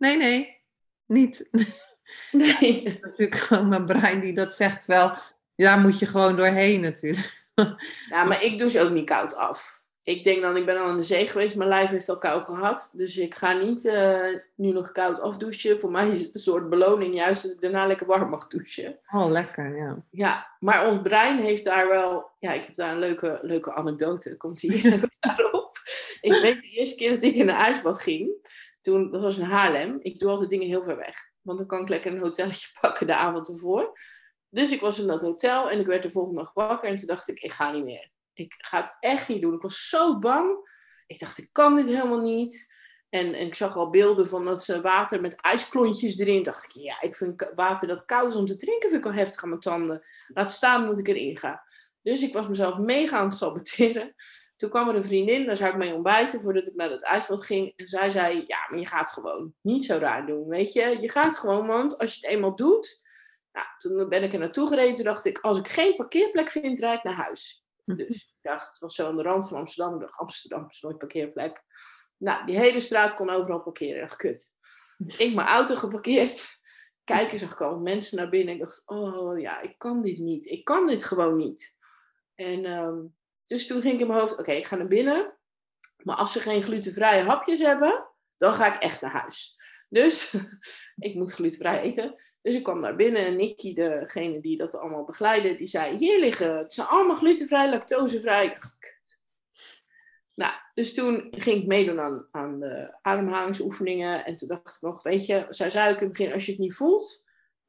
nee, nee, niet. Nee. Dat is natuurlijk gewoon mijn brein die dat zegt wel. Daar moet je gewoon doorheen natuurlijk. Ja, maar ik douche ook niet koud af. Ik denk dan, ik ben al in de zee geweest, mijn lijf heeft al kou gehad. Dus ik ga niet eh, nu nog koud afdouchen. Voor mij is het een soort beloning, juist dat ik daarna lekker warm mag douchen. Oh, lekker, ja. Ja, maar ons brein heeft daar wel... Ja, ik heb daar een leuke, leuke anekdote, komt hier daarop. Ik weet de eerste keer dat ik in een ijsbad ging, toen, dat was in Haarlem. Ik doe altijd dingen heel ver weg. Want dan kan ik lekker een hotelletje pakken de avond ervoor. Dus ik was in dat hotel en ik werd de volgende dag wakker. En toen dacht ik, ik ga niet meer. Ik ga het echt niet doen. Ik was zo bang. Ik dacht, ik kan dit helemaal niet. En, ik zag al beelden van dat ze water met ijsklontjes erin. Dacht ik, ja, ik vind water dat koud is om te drinken, vind ik al heftig aan mijn tanden. Laat staan dat ik erin ga. Dus ik was mezelf mega aan het saboteren. Toen kwam er een vriendin, daar zou ik mee ontbijten voordat ik naar het ijsbad ging. En zij zei, ja, maar je gaat gewoon niet zo raar doen, weet je. Je gaat gewoon, want als je het eenmaal doet... Nou, toen ben ik er naartoe gereden. Toen dacht ik, als ik geen parkeerplek vind, rijd ik naar huis. Dus ik dacht, het was zo aan de rand van Amsterdam. Ik dacht, Amsterdam is nooit parkeerplek. Nou, die hele straat kon overal parkeren. Ik dacht, kut. Ik mijn auto geparkeerd. Kijken zag ik al mensen naar binnen. Ik dacht, oh ja, ik kan dit niet. Ik kan dit gewoon niet. En ehm, dus toen ging ik in mijn hoofd, oké, ik ga naar binnen. Maar als ze geen glutenvrije hapjes hebben, dan ga ik echt naar huis. Dus ik moet glutenvrij eten. Dus ik kwam naar binnen en Nicky, degene die dat allemaal begeleidde, die zei: Hier liggen, het zijn allemaal glutenvrij, lactosevrij. Ik kut. Nou, dus toen ging ik meedoen aan, aan de ademhalingsoefeningen. En toen dacht ik nog: Weet je, zij zei ook in het begin: Als je het niet voelt,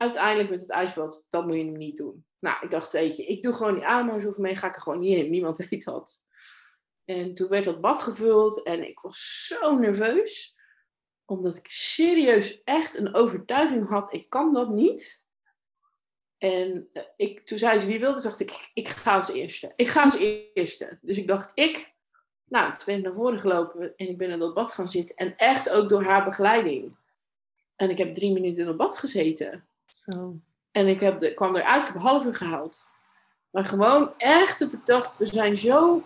uiteindelijk met het ijsbad, dan moet je hem niet doen. Nou, ik dacht: Weet je, ik doe gewoon die ademhalingsoefening, ga ik er gewoon niet in. Niemand weet dat. En toen werd dat bad gevuld en ik was zo nerveus omdat ik serieus echt een overtuiging had, ik kan dat niet. En eh, ik, toen zei ze, wie wilde, dacht ik, ik ga als eerste. Ik ga als eerste. Dus ik dacht, ik. Nou, toen ben ik naar voren gelopen en ik ben in dat bad gaan zitten. En echt ook door haar begeleiding. En ik heb drie minuten in dat bad gezeten. Zo. En ik heb de, kwam eruit, ik heb een half uur gehaald. Maar gewoon echt dat ik dacht, we zijn zo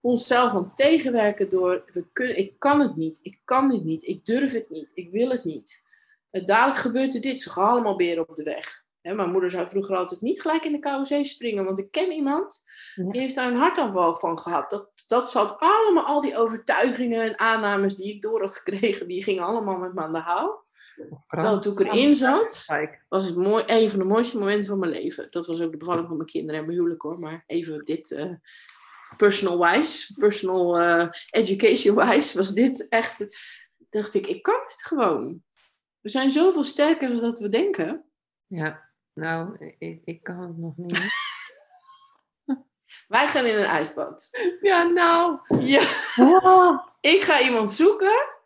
onszelf aan het tegenwerken door, we kunnen, ik kan het niet, ik kan dit niet, ik durf het niet, ik wil het niet. Uh, dadelijk gebeurt er dit, ze gaan allemaal beren op de weg. Mijn moeder zei vroeger altijd niet gelijk in de koude zee springen, want ik ken iemand die heeft daar een hartaanval van gehad. Dat, dat zat allemaal, al die overtuigingen en aannames die ik door had gekregen, die gingen allemaal met me aan de haal. Terwijl toen ik erin zat, was het mooi, een van de mooiste momenten van mijn leven. Dat was ook de bevalling van mijn kinderen en mijn huwelijk hoor. Maar even dit eh, personal wise, personal eh, education wise, was dit echt. Dacht ik, ik kan dit gewoon. We zijn zoveel sterker dan dat we denken. Ja, nou, ik, ik kan het nog niet. Wij gaan in een ijsbad. Ja, nou. Ja, Oh. ik ga iemand zoeken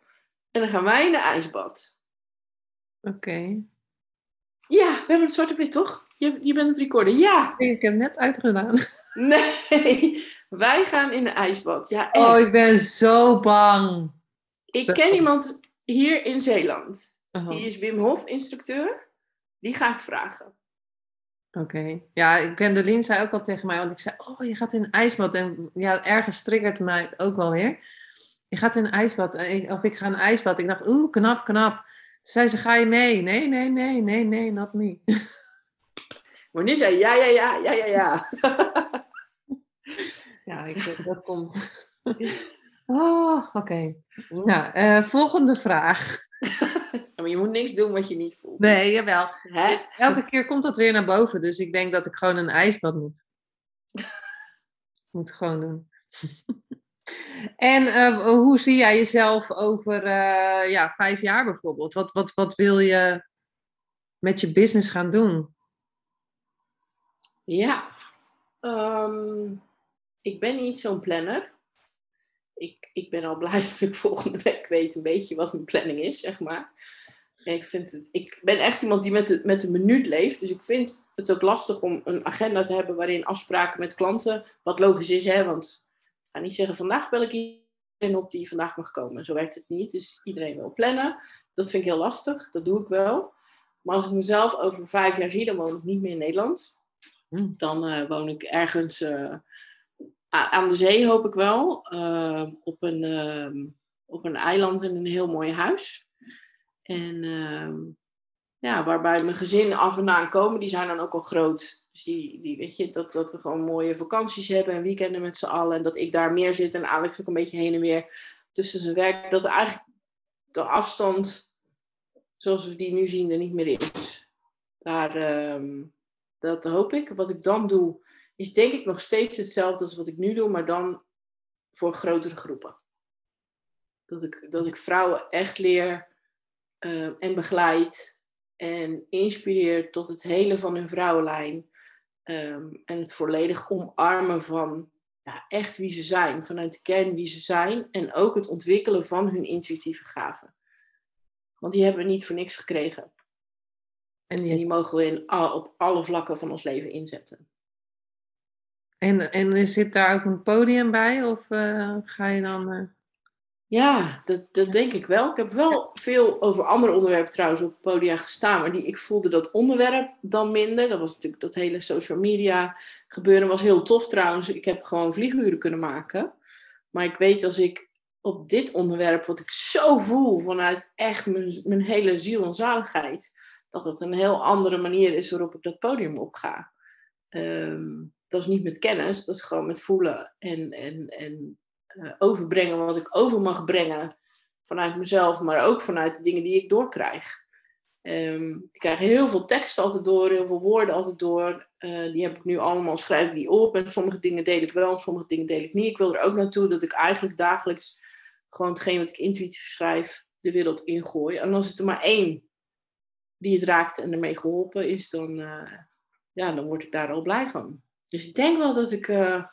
en dan gaan wij in een ijsbad. Oké. Ja, we hebben het zwart op wit, toch? Je, je bent het recorden. Ja. Ik heb net uitgedaan. Nee, wij gaan in een ijsbad. Ja, echt. Oh, ik ben zo bang. Ik ken iemand hier in Zeeland. Oh, Die is Wim Hof instructeur. Die ga ik vragen. Oké. Ja, ik Gwendoline zei ook al tegen mij, want ik zei, oh, je gaat in een ijsbad. En ja, ergens triggert mij het ook wel weer. Je gaat in een ijsbad, of ik ga in een ijsbad. Ik dacht, oeh, knap, knap. Zei ze, ga je mee? Nee, nee, nee, nee, nee, not me. Wanneer zei ja, ja, ja, ja, ja, ja. Ja, ik, denk dat komt. Oh, oké. Nou, eh, volgende vraag. Maar je moet niks doen wat je niet voelt. Nee, jawel. Hè? Elke keer komt dat weer naar boven, dus ik denk dat ik gewoon een ijsbad moet. Moet gewoon doen. En eh, hoe zie jij jezelf over eh, ja, vijf jaar bijvoorbeeld? Wat, wat, wat wil je met je business gaan doen? Ja. Ehm, ik ben niet zo'n planner. Ik, ik ben al blij dat ik volgende week weet een beetje wat mijn planning is, zeg maar. Ik, vind het, ik ben echt iemand die met de, met de minuut leeft. Dus ik vind het ook lastig om een agenda te hebben waarin afspraken met klanten, wat logisch is, hè, want ga niet zeggen vandaag bel ik op die vandaag mag komen. Zo werkt het niet. Dus iedereen wil plannen. Dat vind ik heel lastig. Dat doe ik wel. Maar als ik mezelf over vijf jaar zie, dan woon ik niet meer in Nederland. Hmm. Dan eh, woon ik ergens eh, aan de zee, hoop ik wel. eh, op, een, ehm, op een eiland in een heel mooi huis. En ehm, ja, waarbij mijn gezin af en aan komen, die zijn dan ook al groot. Dus die, die weet je, dat, dat we gewoon mooie vakanties hebben en weekenden met z'n allen. En dat ik daar meer zit en Alex ook een beetje heen en weer tussen zijn werk. Dat eigenlijk de afstand, zoals we die nu zien, er niet meer is. Daar, ehm, dat hoop ik. Wat ik dan doe, is denk ik nog steeds hetzelfde als wat ik nu doe, maar dan voor grotere groepen. Dat ik, dat ik vrouwen echt leer eh, en begeleid en inspireer tot het hele van hun vrouwenlijn. Ehm, en het volledig omarmen van ja, echt wie ze zijn, vanuit de kern wie ze zijn. En ook het ontwikkelen van hun intuïtieve gaven. Want die hebben we niet voor niks gekregen. En, En die, mogen we in, op alle vlakken van ons leven inzetten. en, en zit daar ook een podium bij? Of eh, ga je dan... eh, Ja, dat, dat denk ik wel. Ik heb wel veel over andere onderwerpen trouwens op podia gestaan, maar die, ik voelde dat onderwerp dan minder. Dat was natuurlijk dat hele social media gebeuren was heel tof trouwens. Ik heb gewoon vlieguren kunnen maken. Maar ik weet als ik op dit onderwerp, wat ik zo voel vanuit echt mijn, mijn hele ziel en zaligheid, dat het een heel andere manier is waarop ik dat podium op ga. Ehm, dat is niet met kennis, dat is gewoon met voelen en, en, en overbrengen wat ik over mag brengen vanuit mezelf, maar ook vanuit de dingen die ik doorkrijg. Ehm, ik krijg heel veel tekst altijd door, heel veel woorden altijd door. Eh, die heb ik nu allemaal, schrijf die op. En sommige dingen deel ik wel, sommige dingen deel ik niet. Ik wil er ook naartoe dat ik eigenlijk dagelijks gewoon hetgeen wat ik intuïtief schrijf, de wereld ingooi. En als het er maar één die het raakt en ermee geholpen is, dan, eh, ja, dan word ik daar al blij van. Dus ik denk wel dat ik eh,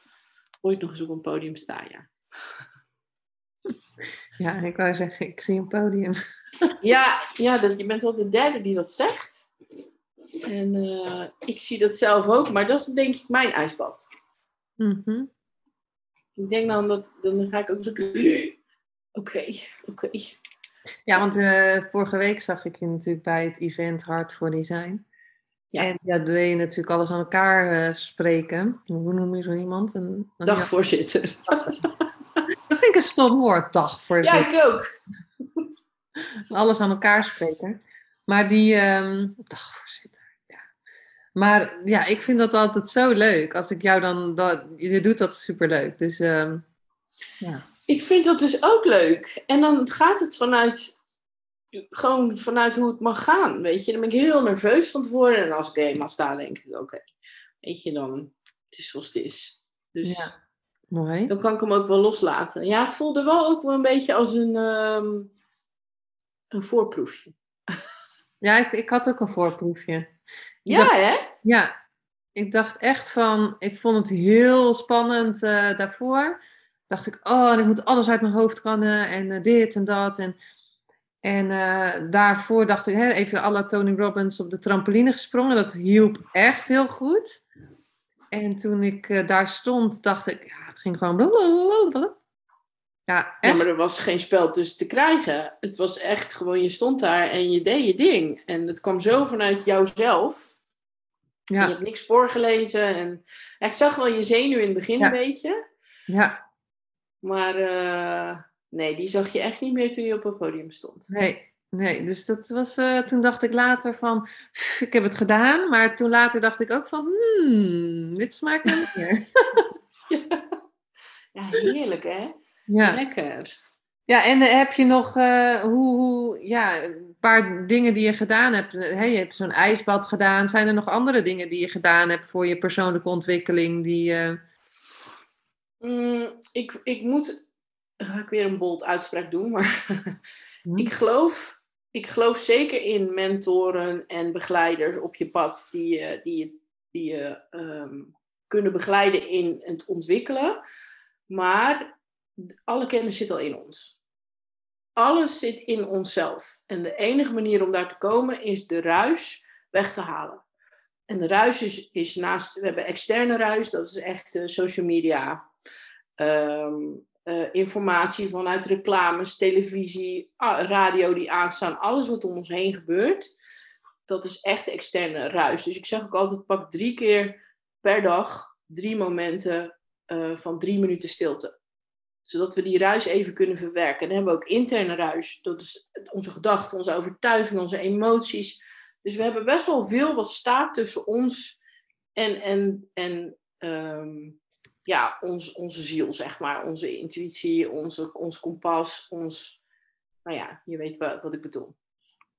ooit nog eens op een podium sta, ja. ja, ik wou zeggen, ik zie een podium. Ja, ja dat, je bent al de derde die dat zegt. En eh, ik zie dat zelf ook, maar dat is denk ik mijn ijsbad. Mhm. Ik denk dan dat, dan ga ik ook zo... Oké, oké. Ja, want eh, vorige week zag ik je natuurlijk bij het event Hart voor Design. Ja. En ja, deed je natuurlijk alles aan elkaar eh, spreken. Hoe noem je zo iemand? Een, een- Dagvoorzitter. ja, ik een stom woord, dag Ja, ik ook. alles aan elkaar spreken. Maar die ehm dagvoorzitter, ja. Maar ja, ik vind dat altijd zo leuk. Als ik jou dan, dat, je doet dat superleuk. Dus ehm, ja. Ik vind dat dus ook leuk. En dan gaat het vanuit... Gewoon vanuit hoe het mag gaan, weet je. Dan ben ik heel nerveus van tevoren. En als ik eenmaal sta, denk ik, oké. Weet je, dan... Het is zoals het is. Dus... Ja. Mooi. dan kan ik hem ook wel loslaten. Ja, het voelde wel ook wel een beetje als een, ehm, een voorproefje. Ja, ik, ik had ook een voorproefje. Ik Ja, dacht- hè? Ja, ik dacht echt van, ik vond het heel spannend eh, daarvoor. Dacht ik, oh, en ik moet alles uit mijn hoofd kannen en eh, dit en dat. En, en eh, daarvoor dacht ik, hè, even la Tony Robbins op de trampoline gesprongen. Dat hielp echt heel goed. En toen ik daar stond, dacht ik, ging gewoon blablabla. Ja, Ja, echt. maar er was geen spel tussen te krijgen. Het was echt gewoon, je stond daar en je deed je ding. En het kwam zo vanuit jouzelf. Je Ja, hebt niks voorgelezen. En... Ja, ik zag wel je zenuw in het begin Ja. een beetje. ja, Maar eh, nee, die zag je echt niet meer toen je op het podium stond. nee. Nee, dus dat was, eh, toen dacht ik later van, "Pff, ik heb het gedaan. Maar toen later dacht ik ook van, hmm, dit smaakt niet meer. Ja, heerlijk hè? Ja, Lekker. ja en eh, heb je nog eh, hoe, hoe, ja, een paar dingen die je gedaan hebt? Eh, Hè, je hebt zo'n ijsbad gedaan. Zijn er nog andere dingen die je gedaan hebt voor je persoonlijke ontwikkeling? Die, eh, Mm, ik, ik moet, ga ik weer een bold uitspraak doen, maar hm? ik geloof, ik geloof zeker in mentoren en begeleiders op je pad die je, die je, die je ehm, kunnen begeleiden in het ontwikkelen. Maar alle kennis zit al in ons. Alles zit in onszelf. En de enige manier om daar te komen is de ruis weg te halen. En de ruis is, is naast, we hebben externe ruis, dat is echt eh, social media, ehm, eh, informatie vanuit reclames, televisie, radio die aanstaan, alles wat om ons heen gebeurt, dat is echt externe ruis. Dus ik zeg ook altijd, pak drie keer per dag drie momenten uh, van drie minuten stilte. Zodat we die ruis even kunnen verwerken. En dan hebben we ook interne ruis. Dat is onze gedachten, onze overtuigingen, onze emoties. Dus we hebben best wel veel wat staat tussen ons en, en, en um, ja, ons, onze ziel, zeg maar. Onze intuïtie, onze, ons kompas, ons... Nou ja, je weet wat, wat ik bedoel.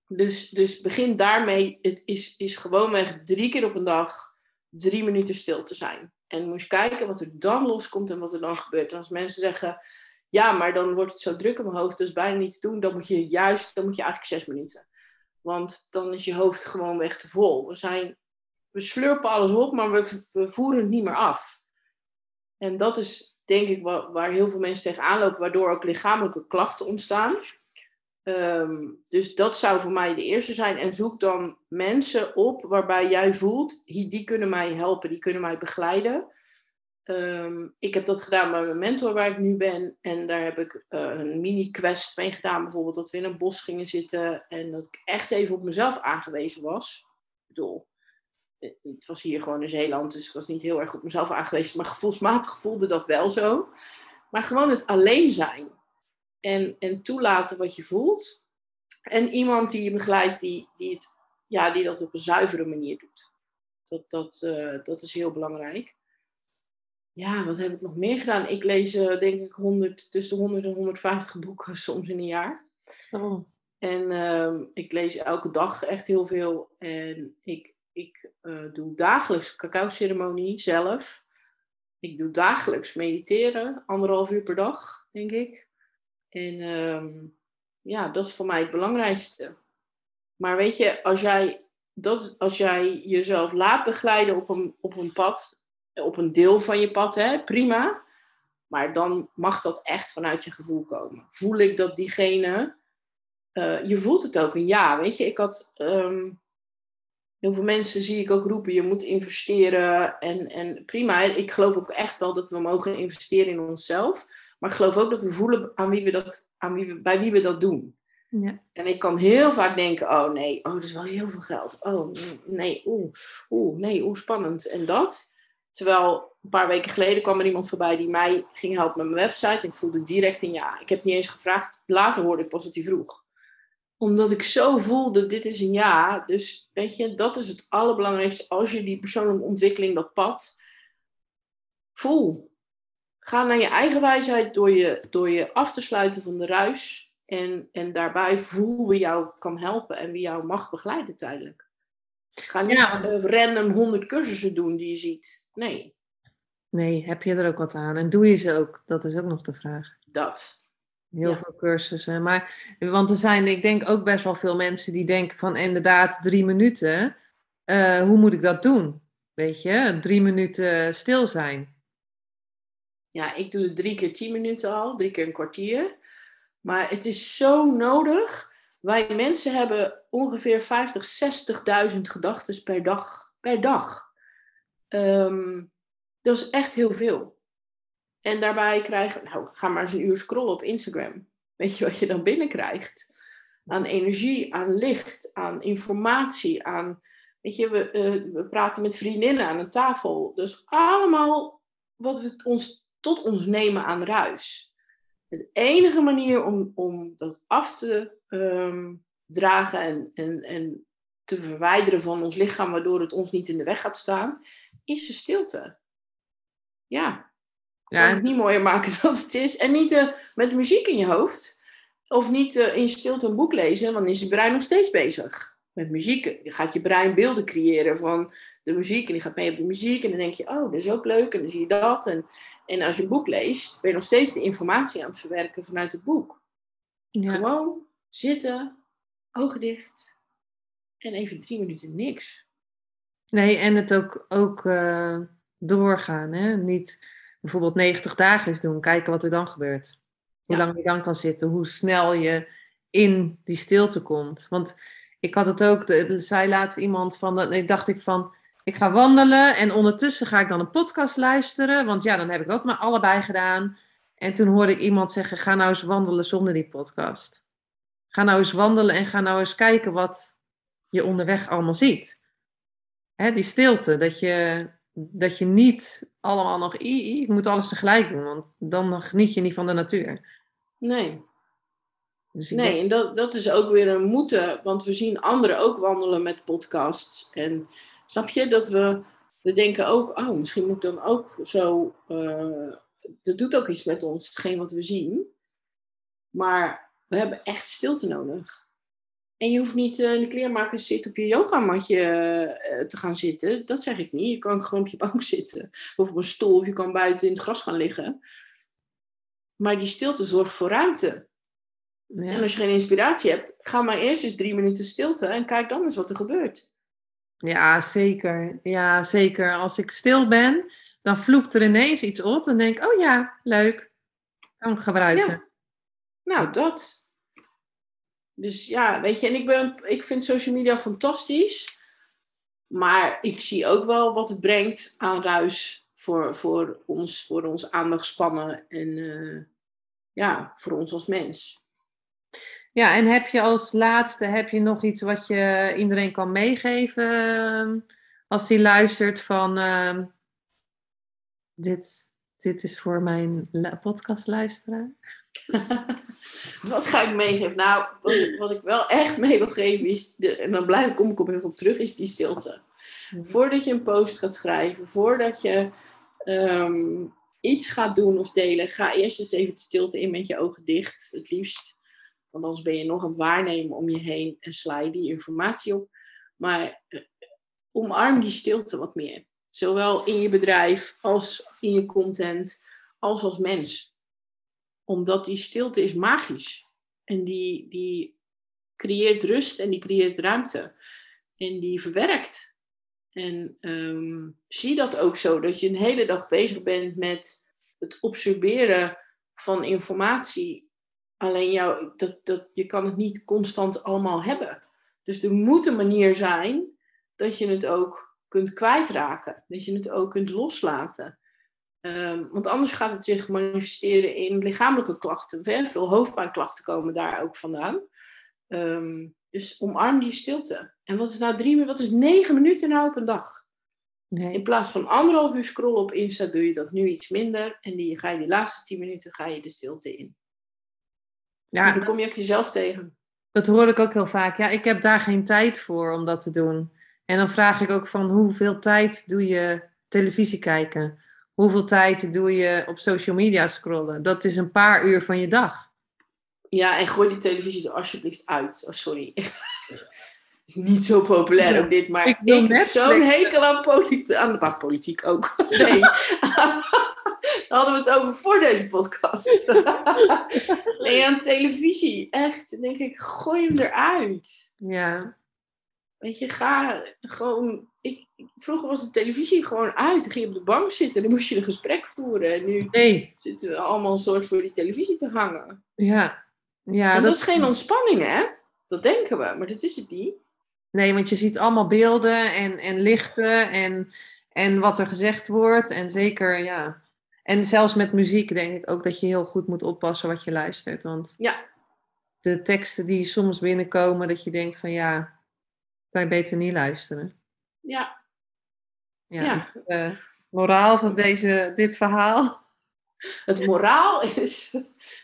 Dus, dus begin daarmee. Het is, is gewoonweg drie keer op een dag drie minuten stil te zijn. En moet je kijken wat er dan loskomt en wat er dan gebeurt. En als mensen zeggen, ja, maar dan wordt het zo druk in mijn hoofd, dus bijna niet te doen, dan moet je juist, dan moet je eigenlijk zes minuten. Want dan is je hoofd gewoon weg te vol. We, zijn, we slurpen alles op, maar we, we voeren het niet meer af. En dat is denk ik waar heel veel mensen tegenaan lopen, waardoor ook lichamelijke klachten ontstaan. Ehm, dus dat zou voor mij de eerste zijn. En zoek dan mensen op waarbij jij voelt, die kunnen mij helpen, die kunnen mij begeleiden. Ehm, ik heb dat gedaan bij mijn mentor waar ik nu ben. En daar heb ik uh, een mini-quest mee gedaan. Bijvoorbeeld dat we in een bos gingen zitten. En dat ik echt even op mezelf aangewezen was. Ik bedoel, het was hier gewoon in Zeeland. Dus ik was niet heel erg op mezelf aangewezen. Maar gevoelsmatig voelde dat wel zo. Maar gewoon het alleen zijn en, en toelaten wat je voelt. En iemand die je begeleidt, die, die, het, ja, die dat op een zuivere manier doet. Dat, dat, uh, dat is heel belangrijk. Ja, wat heb ik nog meer gedaan? Ik lees uh, denk ik 100, tussen de 100 en 150 boeken soms in een jaar. Oh. En uh, ik lees elke dag echt heel veel. En ik, ik uh, doe dagelijks cacao-ceremonie zelf. Ik doe dagelijks mediteren, anderhalf uur per dag, denk ik. En um, ja, dat is voor mij het belangrijkste. Maar weet je, als jij, dat, als jij jezelf laat begeleiden op een, op een pad, op een deel van je pad, hè, prima. Maar dan mag dat echt vanuit je gevoel komen. Voel ik dat diegene. Uh, je voelt het ook een ja. Weet je, ik had. Um, heel veel mensen zie ik ook roepen: je moet investeren. En, en prima, ik geloof ook echt wel dat we mogen investeren in onszelf. Maar ik geloof ook dat we voelen aan wie we dat, aan wie we, bij wie we dat doen. Ja. En ik kan heel vaak denken, oh nee, oh, dat is wel heel veel geld. Oh nee, oeh, oeh, nee, oeh, spannend. En dat. Terwijl een paar weken geleden kwam er iemand voorbij die mij ging helpen met mijn website. En ik voelde direct een ja. Ik heb niet eens gevraagd. Later hoorde ik pas dat hij vroeg. Omdat ik zo voelde, dit is een ja. Dus weet je, dat is het allerbelangrijkste. Als je die persoonlijke ontwikkeling, dat pad, voel. Ga naar je eigen wijsheid door je, door je af te sluiten van de ruis. En, en daarbij voel wie jou kan helpen en wie jou mag begeleiden tijdelijk. Ga niet ja. uh, random honderd cursussen doen die je ziet. Nee. Nee, heb je er ook wat aan? En doe je ze ook? Dat is ook nog de vraag. Dat. Heel veel cursussen. Maar, want er zijn, ik denk ook best wel veel mensen die denken van inderdaad drie minuten. Uh, hoe moet ik dat doen? Weet je, drie minuten stil zijn. Ja, ik doe het drie keer tien minuten al, drie keer een kwartier. Maar het is zo nodig. Wij mensen hebben ongeveer 50, 60.000 gedachten per dag. Per dag. Um, dat is echt heel veel. En daarbij krijgen, nou, ga maar eens een uur scrollen op Instagram. Weet je wat je dan binnenkrijgt? Aan energie, aan licht, aan informatie, aan, weet je, we, uh, we praten met vriendinnen aan een tafel. Dus allemaal wat we ons tot ons nemen aan ruis. De enige manier om, om dat af te um, dragen en, en, en te verwijderen van ons lichaam, waardoor het ons niet in de weg gaat staan, is de stilte. Ja. ja. Kan het niet mooier maken dan het is. En niet uh, met muziek in je hoofd. Of niet uh, in stilte een boek lezen, want dan is je brein nog steeds bezig. Met muziek je gaat je brein beelden creëren van de muziek. En die gaat mee op de muziek. En dan denk je, oh, dat is ook leuk. En dan zie je dat. En en als je een boek leest, ben je nog steeds de informatie aan het verwerken vanuit het boek. Ja. Gewoon zitten, ogen dicht en even drie minuten niks. Nee, en het ook, ook uh, doorgaan. Hè? Niet bijvoorbeeld 90 dagen eens doen, kijken wat er dan gebeurt. Hoe lang je dan kan zitten, hoe snel je in die stilte komt. Want ik had het ook, de, zei laatst iemand van, ik dacht ik van, ik ga wandelen en ondertussen ga ik dan een podcast luisteren. Want ja, dan heb ik dat maar allebei gedaan. En toen hoorde ik iemand zeggen: ga nou eens wandelen zonder die podcast. Ga nou eens wandelen en ga nou eens kijken wat je onderweg allemaal ziet. Hè, die stilte, dat je, dat je niet allemaal nog, ik moet alles tegelijk doen, want dan geniet je niet van de natuur. Nee. Dus nee, denk... en dat, dat is ook weer een moeten, want we zien anderen ook wandelen met podcasts. En snap je dat we, we denken ook, oh, misschien moet ik dan ook zo, uh, dat doet ook iets met ons, hetgeen wat we zien. Maar we hebben echt stilte nodig. En je hoeft niet uh, in de kleermaker zitten op je yogamatje uh, te gaan zitten. Dat zeg ik niet. Je kan gewoon op je bank zitten. Of op een stoel. Of je kan buiten in het gras gaan liggen. Maar die stilte zorgt voor ruimte. Ja. En als je geen inspiratie hebt, ga maar eerst eens drie minuten stilte en kijk dan eens wat er gebeurt. Ja, zeker. Ja, zeker. Als ik stil ben, dan vloekt er ineens iets op. Dan denk ik, oh ja, leuk. Kan ik gebruiken. Nou, dat. Dus ja, weet je, en ik, ben, ik vind social media fantastisch. Maar ik zie ook wel wat het brengt aan ruis voor, voor, ons, voor ons aandachtspannen en uh, ja, voor ons als mens. Ja, en heb je als laatste heb je nog iets wat je iedereen kan meegeven ehm, als die luistert van uh, dit, dit is voor mijn podcastluisteraar? wat ga ik meegeven? Nou, wat, wat, ik wel echt mee wil geven is, de, en dan blijf, kom ik op even op terug, is die stilte. Voordat je een post gaat schrijven, voordat je um, iets gaat doen of delen, ga eerst eens even de stilte in met je ogen dicht, het liefst. Want anders ben je nog aan het waarnemen om je heen en sla je die informatie op. Maar uh, omarm die stilte wat meer. Zowel in je bedrijf als in je content, als als mens omdat die stilte is magisch. En die, die creëert rust en die creëert ruimte. En die verwerkt. En ehm, zie dat ook zo, dat je een hele dag bezig bent met het observeren van informatie. Alleen jou, dat, dat, je kan het niet constant allemaal hebben. Dus er moet een manier zijn dat je het ook kunt kwijtraken. Dat je het ook kunt loslaten. Um, want anders gaat het zich manifesteren in lichamelijke klachten. Veel hoofdpijnklachten komen daar ook vandaan. Um, dus omarm die stilte. En wat is nou drie wat is negen minuten nou op een dag? Nee. In plaats van anderhalf uur scrollen op Insta doe je dat nu iets minder. En die, ga je die laatste tien minuten ga je de stilte in. Ja, Want dan kom je ook jezelf tegen. Dat hoor ik ook heel vaak. Ja, ik heb daar geen tijd voor om dat te doen. En dan vraag ik ook van hoeveel tijd doe je televisie kijken? Hoeveel tijd doe je op social media scrollen? Dat is een paar uur van je dag. Ja, en gooi die televisie er alsjeblieft uit. Oh, sorry. is niet zo populair ook dit, maar ik, ik heb zo'n hekel aan politiek. Aan de politiek ook. Nee. Daar hadden we het over voor deze podcast. nee, aan televisie. Echt, denk ik, gooi hem eruit. Ja. Weet je, ga gewoon. Ik, vroeger was de televisie gewoon uit. Dan ging je op de bank zitten en dan moest je een gesprek voeren. En nu nee. zitten we allemaal een soort voor die televisie te hangen. Ja. ja dat, dat is geen ontspanning, hè? Dat denken we, maar dat is het niet. Nee, want je ziet allemaal beelden en, en lichten en, en wat er gezegd wordt. En zeker, ja. En zelfs met muziek denk ik ook dat je heel goed moet oppassen wat je luistert. Want ja. de teksten die soms binnenkomen, dat je denkt van ja, kan je beter niet luisteren. Ja. Ja. ja. De moraal van deze, dit verhaal. Het moraal is.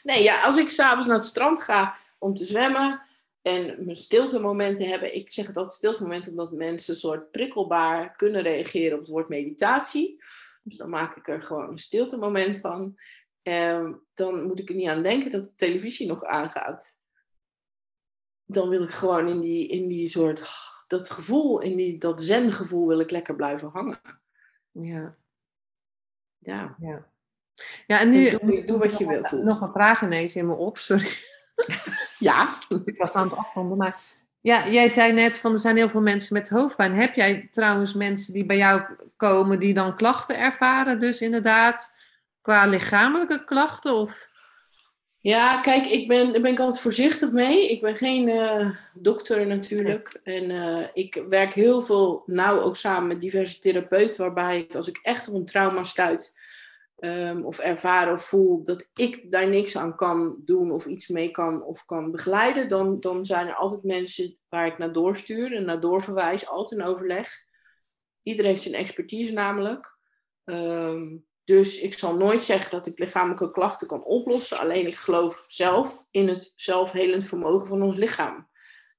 Nee, ja, als ik s'avonds naar het strand ga om te zwemmen en mijn stilte momenten hebben. Ik zeg het altijd stilte momenten omdat mensen soort prikkelbaar kunnen reageren op het woord meditatie. Dus dan maak ik er gewoon een stilte moment van. En dan moet ik er niet aan denken dat de televisie nog aangaat. Dan wil ik gewoon in die, in die soort dat gevoel, in die, dat zen-gevoel wil ik lekker blijven hangen. Ja. Ja. Ja, ja en nu... doe, doe wat je wil voelt. Nog een vraag ineens in me op, sorry. ja. Ik was aan het afronden, maar... Ja, jij zei net van er zijn heel veel mensen met hoofdpijn. Heb jij trouwens mensen die bij jou komen die dan klachten ervaren? Dus inderdaad, qua lichamelijke klachten of... Ja, kijk, ik ben, daar ben ik altijd voorzichtig mee. Ik ben geen uh, dokter natuurlijk. En uh, ik werk heel veel nauw ook samen met diverse therapeuten. Waarbij ik, als ik echt op een trauma stuit, ehm, of ervaren of voel dat ik daar niks aan kan doen of iets mee kan of kan begeleiden, dan, dan zijn er altijd mensen waar ik naar doorstuur en naar doorverwijs, altijd in overleg. Iedereen heeft zijn expertise namelijk. Ehm, dus ik zal nooit zeggen dat ik lichamelijke klachten kan oplossen. Alleen ik geloof zelf in het zelfhelend vermogen van ons lichaam.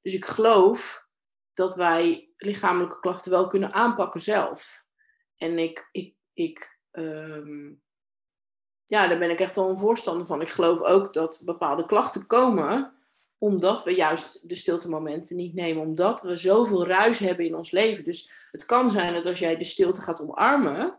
Dus ik geloof dat wij lichamelijke klachten wel kunnen aanpakken zelf. En ik, ik, ik ehm, ja, daar ben ik echt wel een voorstander van. Ik geloof ook dat bepaalde klachten komen omdat we juist de stilte momenten niet nemen. Omdat we zoveel ruis hebben in ons leven. Dus het kan zijn dat als jij de stilte gaat omarmen,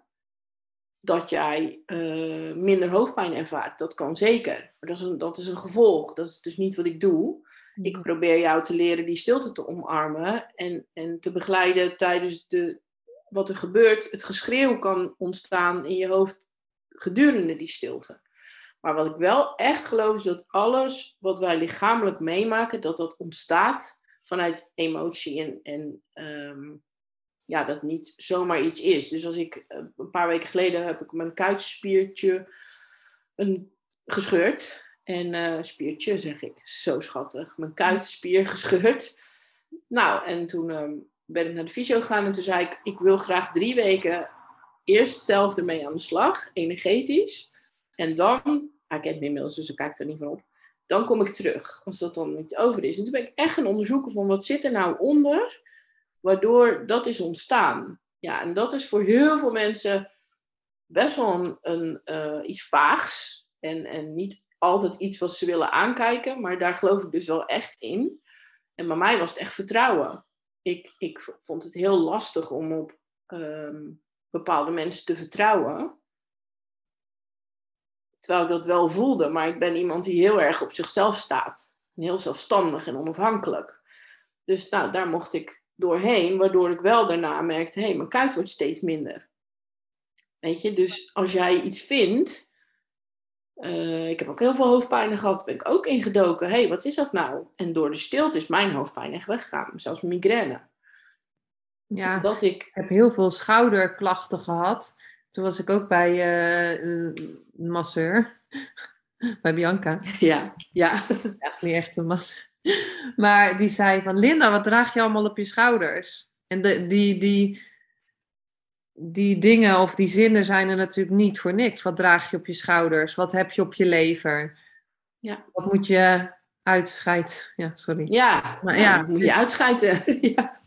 dat jij uh, minder hoofdpijn ervaart. Dat kan zeker. Maar dat is, een, dat is een gevolg. Dat is dus niet wat ik doe. Ik probeer jou te leren die stilte te omarmen en, en te begeleiden tijdens de, wat er gebeurt. Het geschreeuw kan ontstaan in je hoofd gedurende die stilte. Maar wat ik wel echt geloof is dat alles wat wij lichamelijk meemaken, dat dat ontstaat vanuit emotie en, en um, ja, dat niet zomaar iets is. Dus als ik eh, een paar weken geleden heb ik mijn kuitspiertje een, gescheurd. En uh, spiertje zeg ik, zo schattig. Mijn kuitspier gescheurd. Nou, en toen ehm, ben ik naar de fysio gegaan en toen zei ik, ik wil graag drie weken eerst zelf ermee aan de slag, energetisch. En dan, ah, ik het inmiddels, dus ik kijk er niet van op. Dan kom ik terug, als dat dan niet over is. En toen ben ik echt gaan onderzoeken van wat zit er nou onder waardoor dat is ontstaan. Ja, en dat is voor heel veel mensen best wel een, uh, iets vaags en, en niet altijd iets wat ze willen aankijken, maar daar geloof ik dus wel echt in. En bij mij was het echt vertrouwen. Ik, ik vond het heel lastig om op um, bepaalde mensen te vertrouwen. Terwijl ik dat wel voelde, maar ik ben iemand die heel erg op zichzelf staat. Heel zelfstandig en onafhankelijk. Dus nou, daar mocht ik doorheen, waardoor ik wel daarna merkte, hé, hey, mijn kuit wordt steeds minder. Weet je, dus als jij iets vindt, uh, ik heb ook heel veel hoofdpijn gehad, ben ik ook ingedoken, hé, hey, wat is dat nou? En door de stilte is mijn hoofdpijn echt weggegaan, zelfs migraine. Ja, dat ik... ik heb heel veel schouderklachten gehad. Toen was ik ook bij uh, een masseur, bij Bianca. Ja, ja. Echt niet echt een masseur. Maar die zei van, Linda, wat draag je allemaal op je schouders? En de, die, die, die dingen of die zinnen zijn er natuurlijk niet voor niks. Wat draag je op je schouders? Wat heb je op je lever? Ja. Wat moet je uitscheiden? Ja, sorry. Ja, maar, ja. moet je uitscheiden. ja.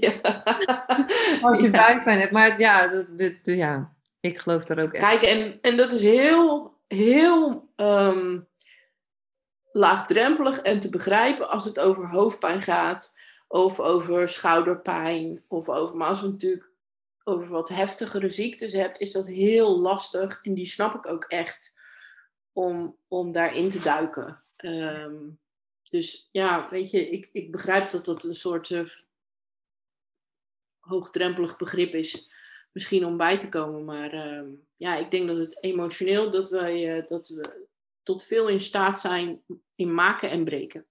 Ja. Als je ja. hebt. Maar ja, dit, ja, ik geloof er ook echt. Kijk, en, en dat is heel, heel um, laagdrempelig en te begrijpen als het over hoofdpijn gaat, of over schouderpijn, of over, maar als we natuurlijk over wat heftigere ziektes hebt, is dat heel lastig. En die snap ik ook echt om, om daarin te duiken. Um, dus ja, weet je, ik, ik begrijp dat dat een soort uh, hoogdrempelig begrip is, misschien om bij te komen. Maar uh, ja, ik denk dat het emotioneel, dat, wij, uh, dat we tot veel in staat zijn in maken en breken.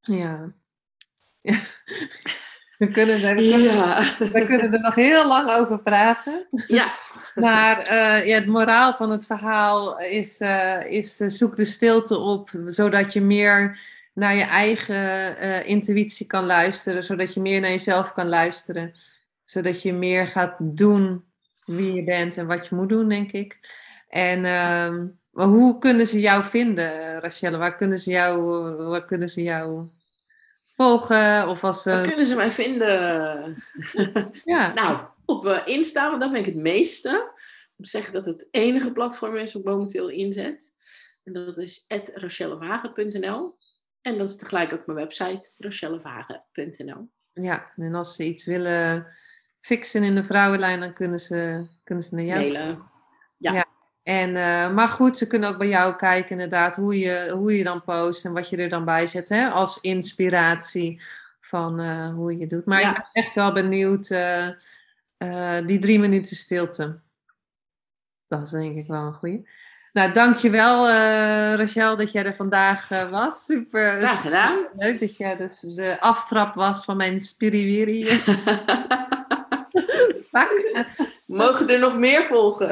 Ja. We kunnen, er, we, ja. we kunnen er nog heel lang over praten. Ja. Maar uh, ja, het moraal van het verhaal is, uh, is uh, zoek de stilte op, zodat je meer naar je eigen intuïtie kan luisteren, zodat je meer naar jezelf kan luisteren, zodat je meer gaat doen wie je bent en wat je moet doen, denk ik. En ehm, maar hoe kunnen ze jou vinden, Rachelle? Waar kunnen ze jou, waar kunnen ze jou volgen? Of als, Waar kunnen ze mij vinden? ja. nou, op Insta, want daar ben ik het meeste. Ik moet zeggen dat het enige platform is wat ik momenteel inzet. En dat is rachellevagen.nl. En dat is tegelijk ook mijn website, rachellevagen.nl. Ja, en als ze iets willen fixen in de vrouwenlijn, dan kunnen ze, kunnen ze naar jou. Mailen. ja. ja. En, uh, maar goed, ze kunnen ook bij jou kijken inderdaad hoe je, hoe je dan post en wat je er dan bij zet hè, als inspiratie van uh, hoe je het doet. Maar ik ben echt wel benieuwd, uh, die drie minuten stilte. Dat is denk ik wel een goeie. Nou, dankjewel Rachel dat jij er vandaag was. Super, Graag gedaan. leuk dat jij dus de aftrap was van mijn spiriwiri. Mogen er nog meer volgen?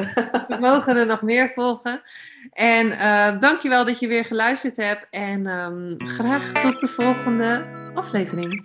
We mogen er nog meer volgen. En uh, dankjewel dat je weer geluisterd hebt. En um, graag tot de volgende aflevering.